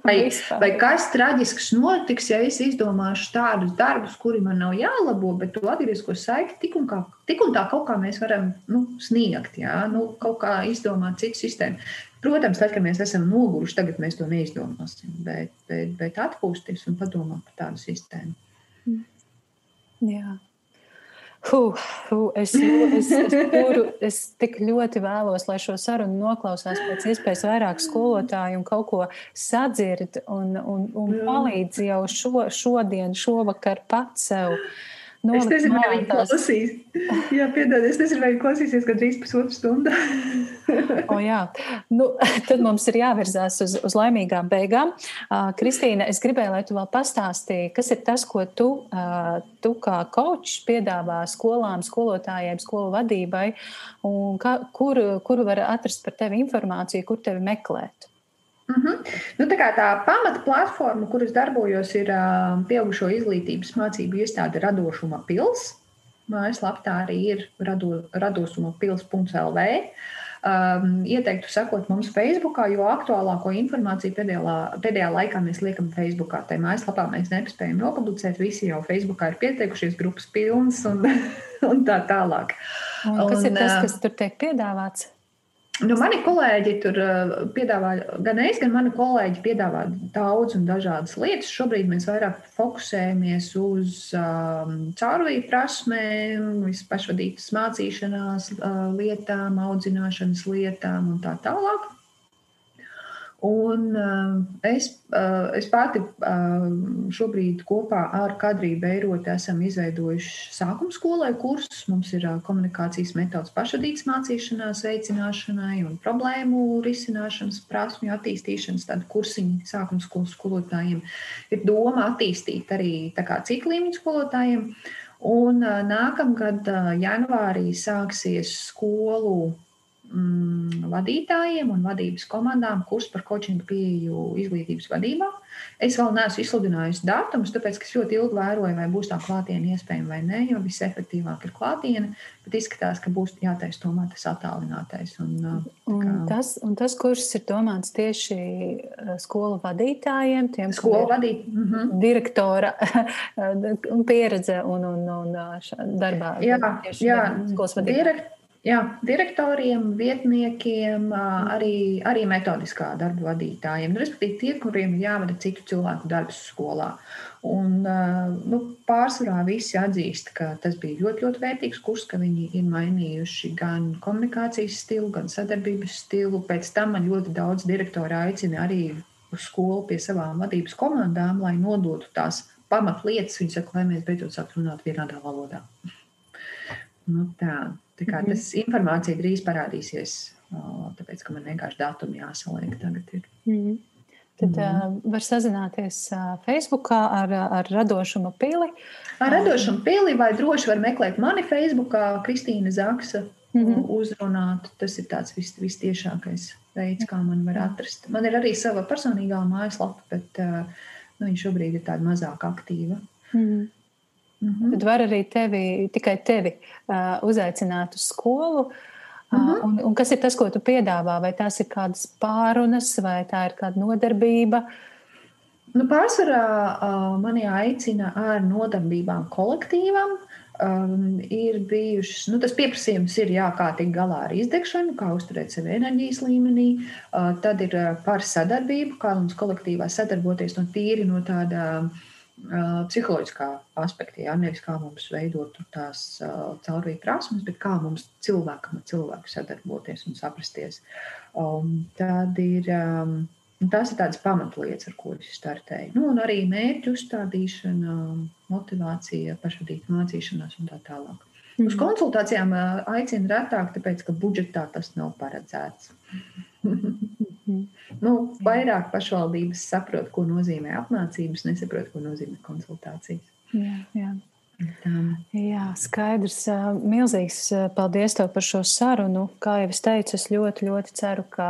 vai, vai kas traģisks notiks, ja es izdomāšu tādus darbus, kuri man nav jālabo, bet to atgriezko saiti tik un, kā, tik un tā kaut kā mēs varam nu, sniegt, jā? Nu, kaut kā izdomāt citu sistēmu. Protams, tad, kad mēs esam noguruši, tagad mēs to neizdomāsim, bet, bet, bet atpūsties un padomāt par tādu sistēmu. Mm. Jā. Huh, huh, es, es, es, kuru, es tik ļoti vēlos, lai šo sarunu noklausās pēc iespējas vairāk skolotāju un kaut ko sadzird un, un, un palīdz jau šo, šodien, šovakar pats sev. Es nezinu, vai viņi klausīs. Jā, piedod, es nezinu, vai viņi klausīsies gandrīz pusotru stundu. o, jā, nu, tad mums ir jāvirzās uz, uz laimīgām beigām. Uh, Kristīna, es gribēju, lai tu vēl pastāstīji, kas ir tas, ko tu, uh, tu kā kočs piedāvā skolām, skolotājiem, skolu vadībai, un kā, kur, kur var atrast par tevi informāciju, kur tevi meklēt. Mhm. -huh. nu, tā, tā pamata platforma, kuras darbojos, ir uh, pieaugušo izglītības mācību iestāde Radošuma pils. Mājaslapā arī ir rado, radosuma pils.lv. Um, ieteiktu sekot mums Facebook, jo aktuālāko informāciju pēdējā, pēdējā laikā mēs liekam Facebook. Tā mājaslapā mēs nespējam nopublicēt. Visi jau Facebook ir pieteikušies, grupas pilnas un, un tā tālāk. Un kas un, ir tas, kas tur tiek piedāvāts? Nu, mani kolēģi tur piedāvā, gan es, gan mani kolēģi piedāvā daudz un dažādas lietas. Šobrīd mēs vairāk fokusējamies uz um, caurvīju prasmēm, pašvadītas mācīšanās uh, lietām, audzināšanas lietām un tā tālāk. Un uh, es, uh, es pati uh, šobrīd kopā ar Kadriju Beiroti esam izveidojuši sākuma skolai kursus. Mums ir komunikācijas metodas pašadītas mācīšanās, veicināšanai un problēmu risināšanas prasmju attīstīšanas tādu kursiņu sākuma skolas skolotājiem. Ir doma attīstīt arī citu līmeņu skolotājiem. Un nākamgad janvārī sāksies skolu mm, vadītājiem un vadības komandām kurs par coachingu pieeju izglītības vadībā. Es vēl neesmu izsludinājusi datumus, tāpēc es ļoti ilgi vēroju, vai būs tā klātienē iespējama vai nē, jo visefektīvāk ir klātienē, bet izskatās, ka būs jātaisa tomēr tas attālinātais. Un, kā... un, tas, un tas kurs ir domāts tieši skolu vadītājiem, tiem skolu vadīt. Mm -hmm. direktora pieredze un, un, un darbā. Jā, jā skolas vadītājiem. Jā, direktoriem, vietniekiem, arī, arī metodiskā darba vadītājiem. Nu, respektīvi, tie, kuriem ir jāvada citu cilvēku darbs skolā. Un, nu, pārsvarā visi atzīst, ka tas bija ļoti, ļoti vērtīgs kurs, ka viņi ir mainījuši gan komunikācijas stilu, gan sadarbības stilu. Pēc tam man ļoti daudz direktori aicina arī uz skolu pie savām vadības komandām, lai nodotu tās pamatlietas. Viņi saka, lai mēs beidzot sāktu runāt vienādā valodā. Nu, tā. Tā kā tas mm. informācija drīz parādīsies, tāpēc, ka man vienkārši datumi jāsaliek tagad. Ir. Mm. Tad mm. uh, var sazināties uh, Facebook ar, ar radošumu pili. Ar radošumu pili vai droši var meklēt mani Facebook, Kristīna Zaksa. Mm -hmm. Uzrunāt, tas ir tāds vis, vistiešākais veids, kā man var atrast. Man ir arī sava personīgā mājaslapa, bet uh, nu, viņa šobrīd ir tāda mazāk aktīva. Mm -hmm. Mm -hmm. Tad var arī tevi, tikai tevi uh, uzaicināt uz skolu. Uh, mm -hmm. un, un kas ir tas, ko tu piedāvā? Vai tās ir kādas pārunas, vai tā ir kāda nodarbība? Nu, pārsvarā uh, mani aicina ar nodarbībām kolektīvam. Um, ir bijušas, nu, tas pieprasījums ir, jā, kā tikt galā ar izdegšanu, kā uzturēt sevi enerģijas līmenī. Uh, tad ir par sadarbību, kā mums kolektīvā sadarboties no tīri no tāda uh, psiholoģiskā aspektā, ja nevis kā mums veidot tās uh, caurvīja prasmes, bet kā mums cilvēkam ar cilvēku sadarboties un saprasties. Um, tad ir, um, tas ir tādas pamatlietas, ar ko es startēju. Nu, un arī mērķu uzstādīšana, motivācija, pašvadīta mācīšanās un tā tālāk. Mm. Uz konsultācijām aicina retāk, tāpēc, ka budžetā tas nav paredzēts. nu, vairāk pašvaldības saprot, ko nozīmē apmācības, nesaprot, ko nozīmē konsultācijas. Jā, jā. Tā. Jā, skaidrs. Milzīgs paldies tev par šo sarunu. Kā jau es teicu, es ļoti, ļoti ceru, ka,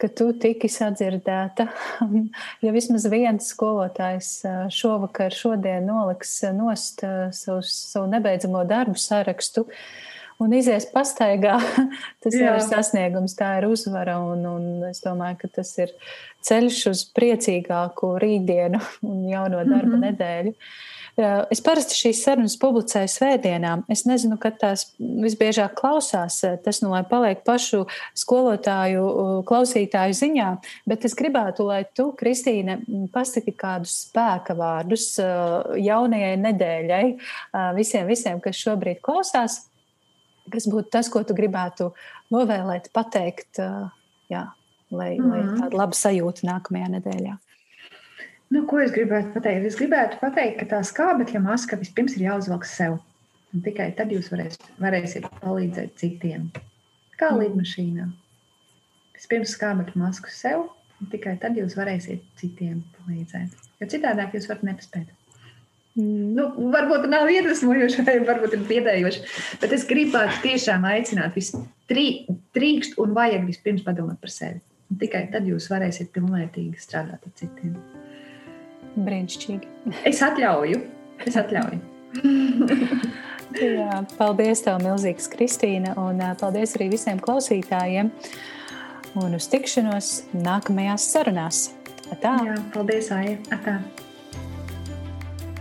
ka tu tiki sadzirdēta. ja vismaz viens skolotājs šovakar, šodien noliks nost savu, savu nebeidzamo darbu sarakstu, un izies pastaigā, tas Jā. ir sasniegums, tā ir uzvara. Un, un es domāju, ka tas ir ceļš uz priecīgāku rītdienu un jauno darba mm -hmm. nedēļu. Es parasti šīs sarunas publicēju svētdienā. Es nezinu, kad tās visbiežāk klausās. Tas nu lai paliek pašu skolotāju, klausītāju ziņā. Bet es gribētu, lai tu, Kristīne, pasaki kādus spēka vārdus jaunajai nedēļai visiem, visiem, kas šobrīd klausās kas būtu tas, ko tu gribētu novēlēt, pateikt, jā, lai, mm -hmm. lai mhm. tāda laba sajūta nākamajā nedēļā? Nu, ko es gribētu pateikt? Es gribētu pateikt, ka tā skābekļa maska vispirms ir jāuzvelk sev. Un tikai tad jūs varēs, varēsiet palīdzēt citiem. Kā mm. lidmašīnā. Vispirms skābekļa masku sev, un tikai tad jūs varēsiet citiem palīdzēt. Jo citādi jūs varat nepaspēt. Nu, varbūt nav iedvesmojoši, vai varbūt ir biedējoši, bet es gribētu tiešām aicināt, trīkst un vajag vispirms padomāt par sevi. Un tikai tad jūs varēsiet pilnvērtīgi strādāt ar citiem. Brīnišķīgi. Es atļauju. Es atļauju. Jā, paldies, tev, milzīgs Kristīna, un paldies arī visiem klausītājiem. Un uz tikšanos nākamajās sarunās. Atā. Jā, paldies, Aija. Atā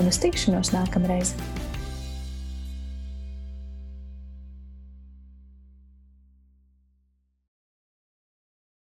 Un uz tikšanos nākamreiz!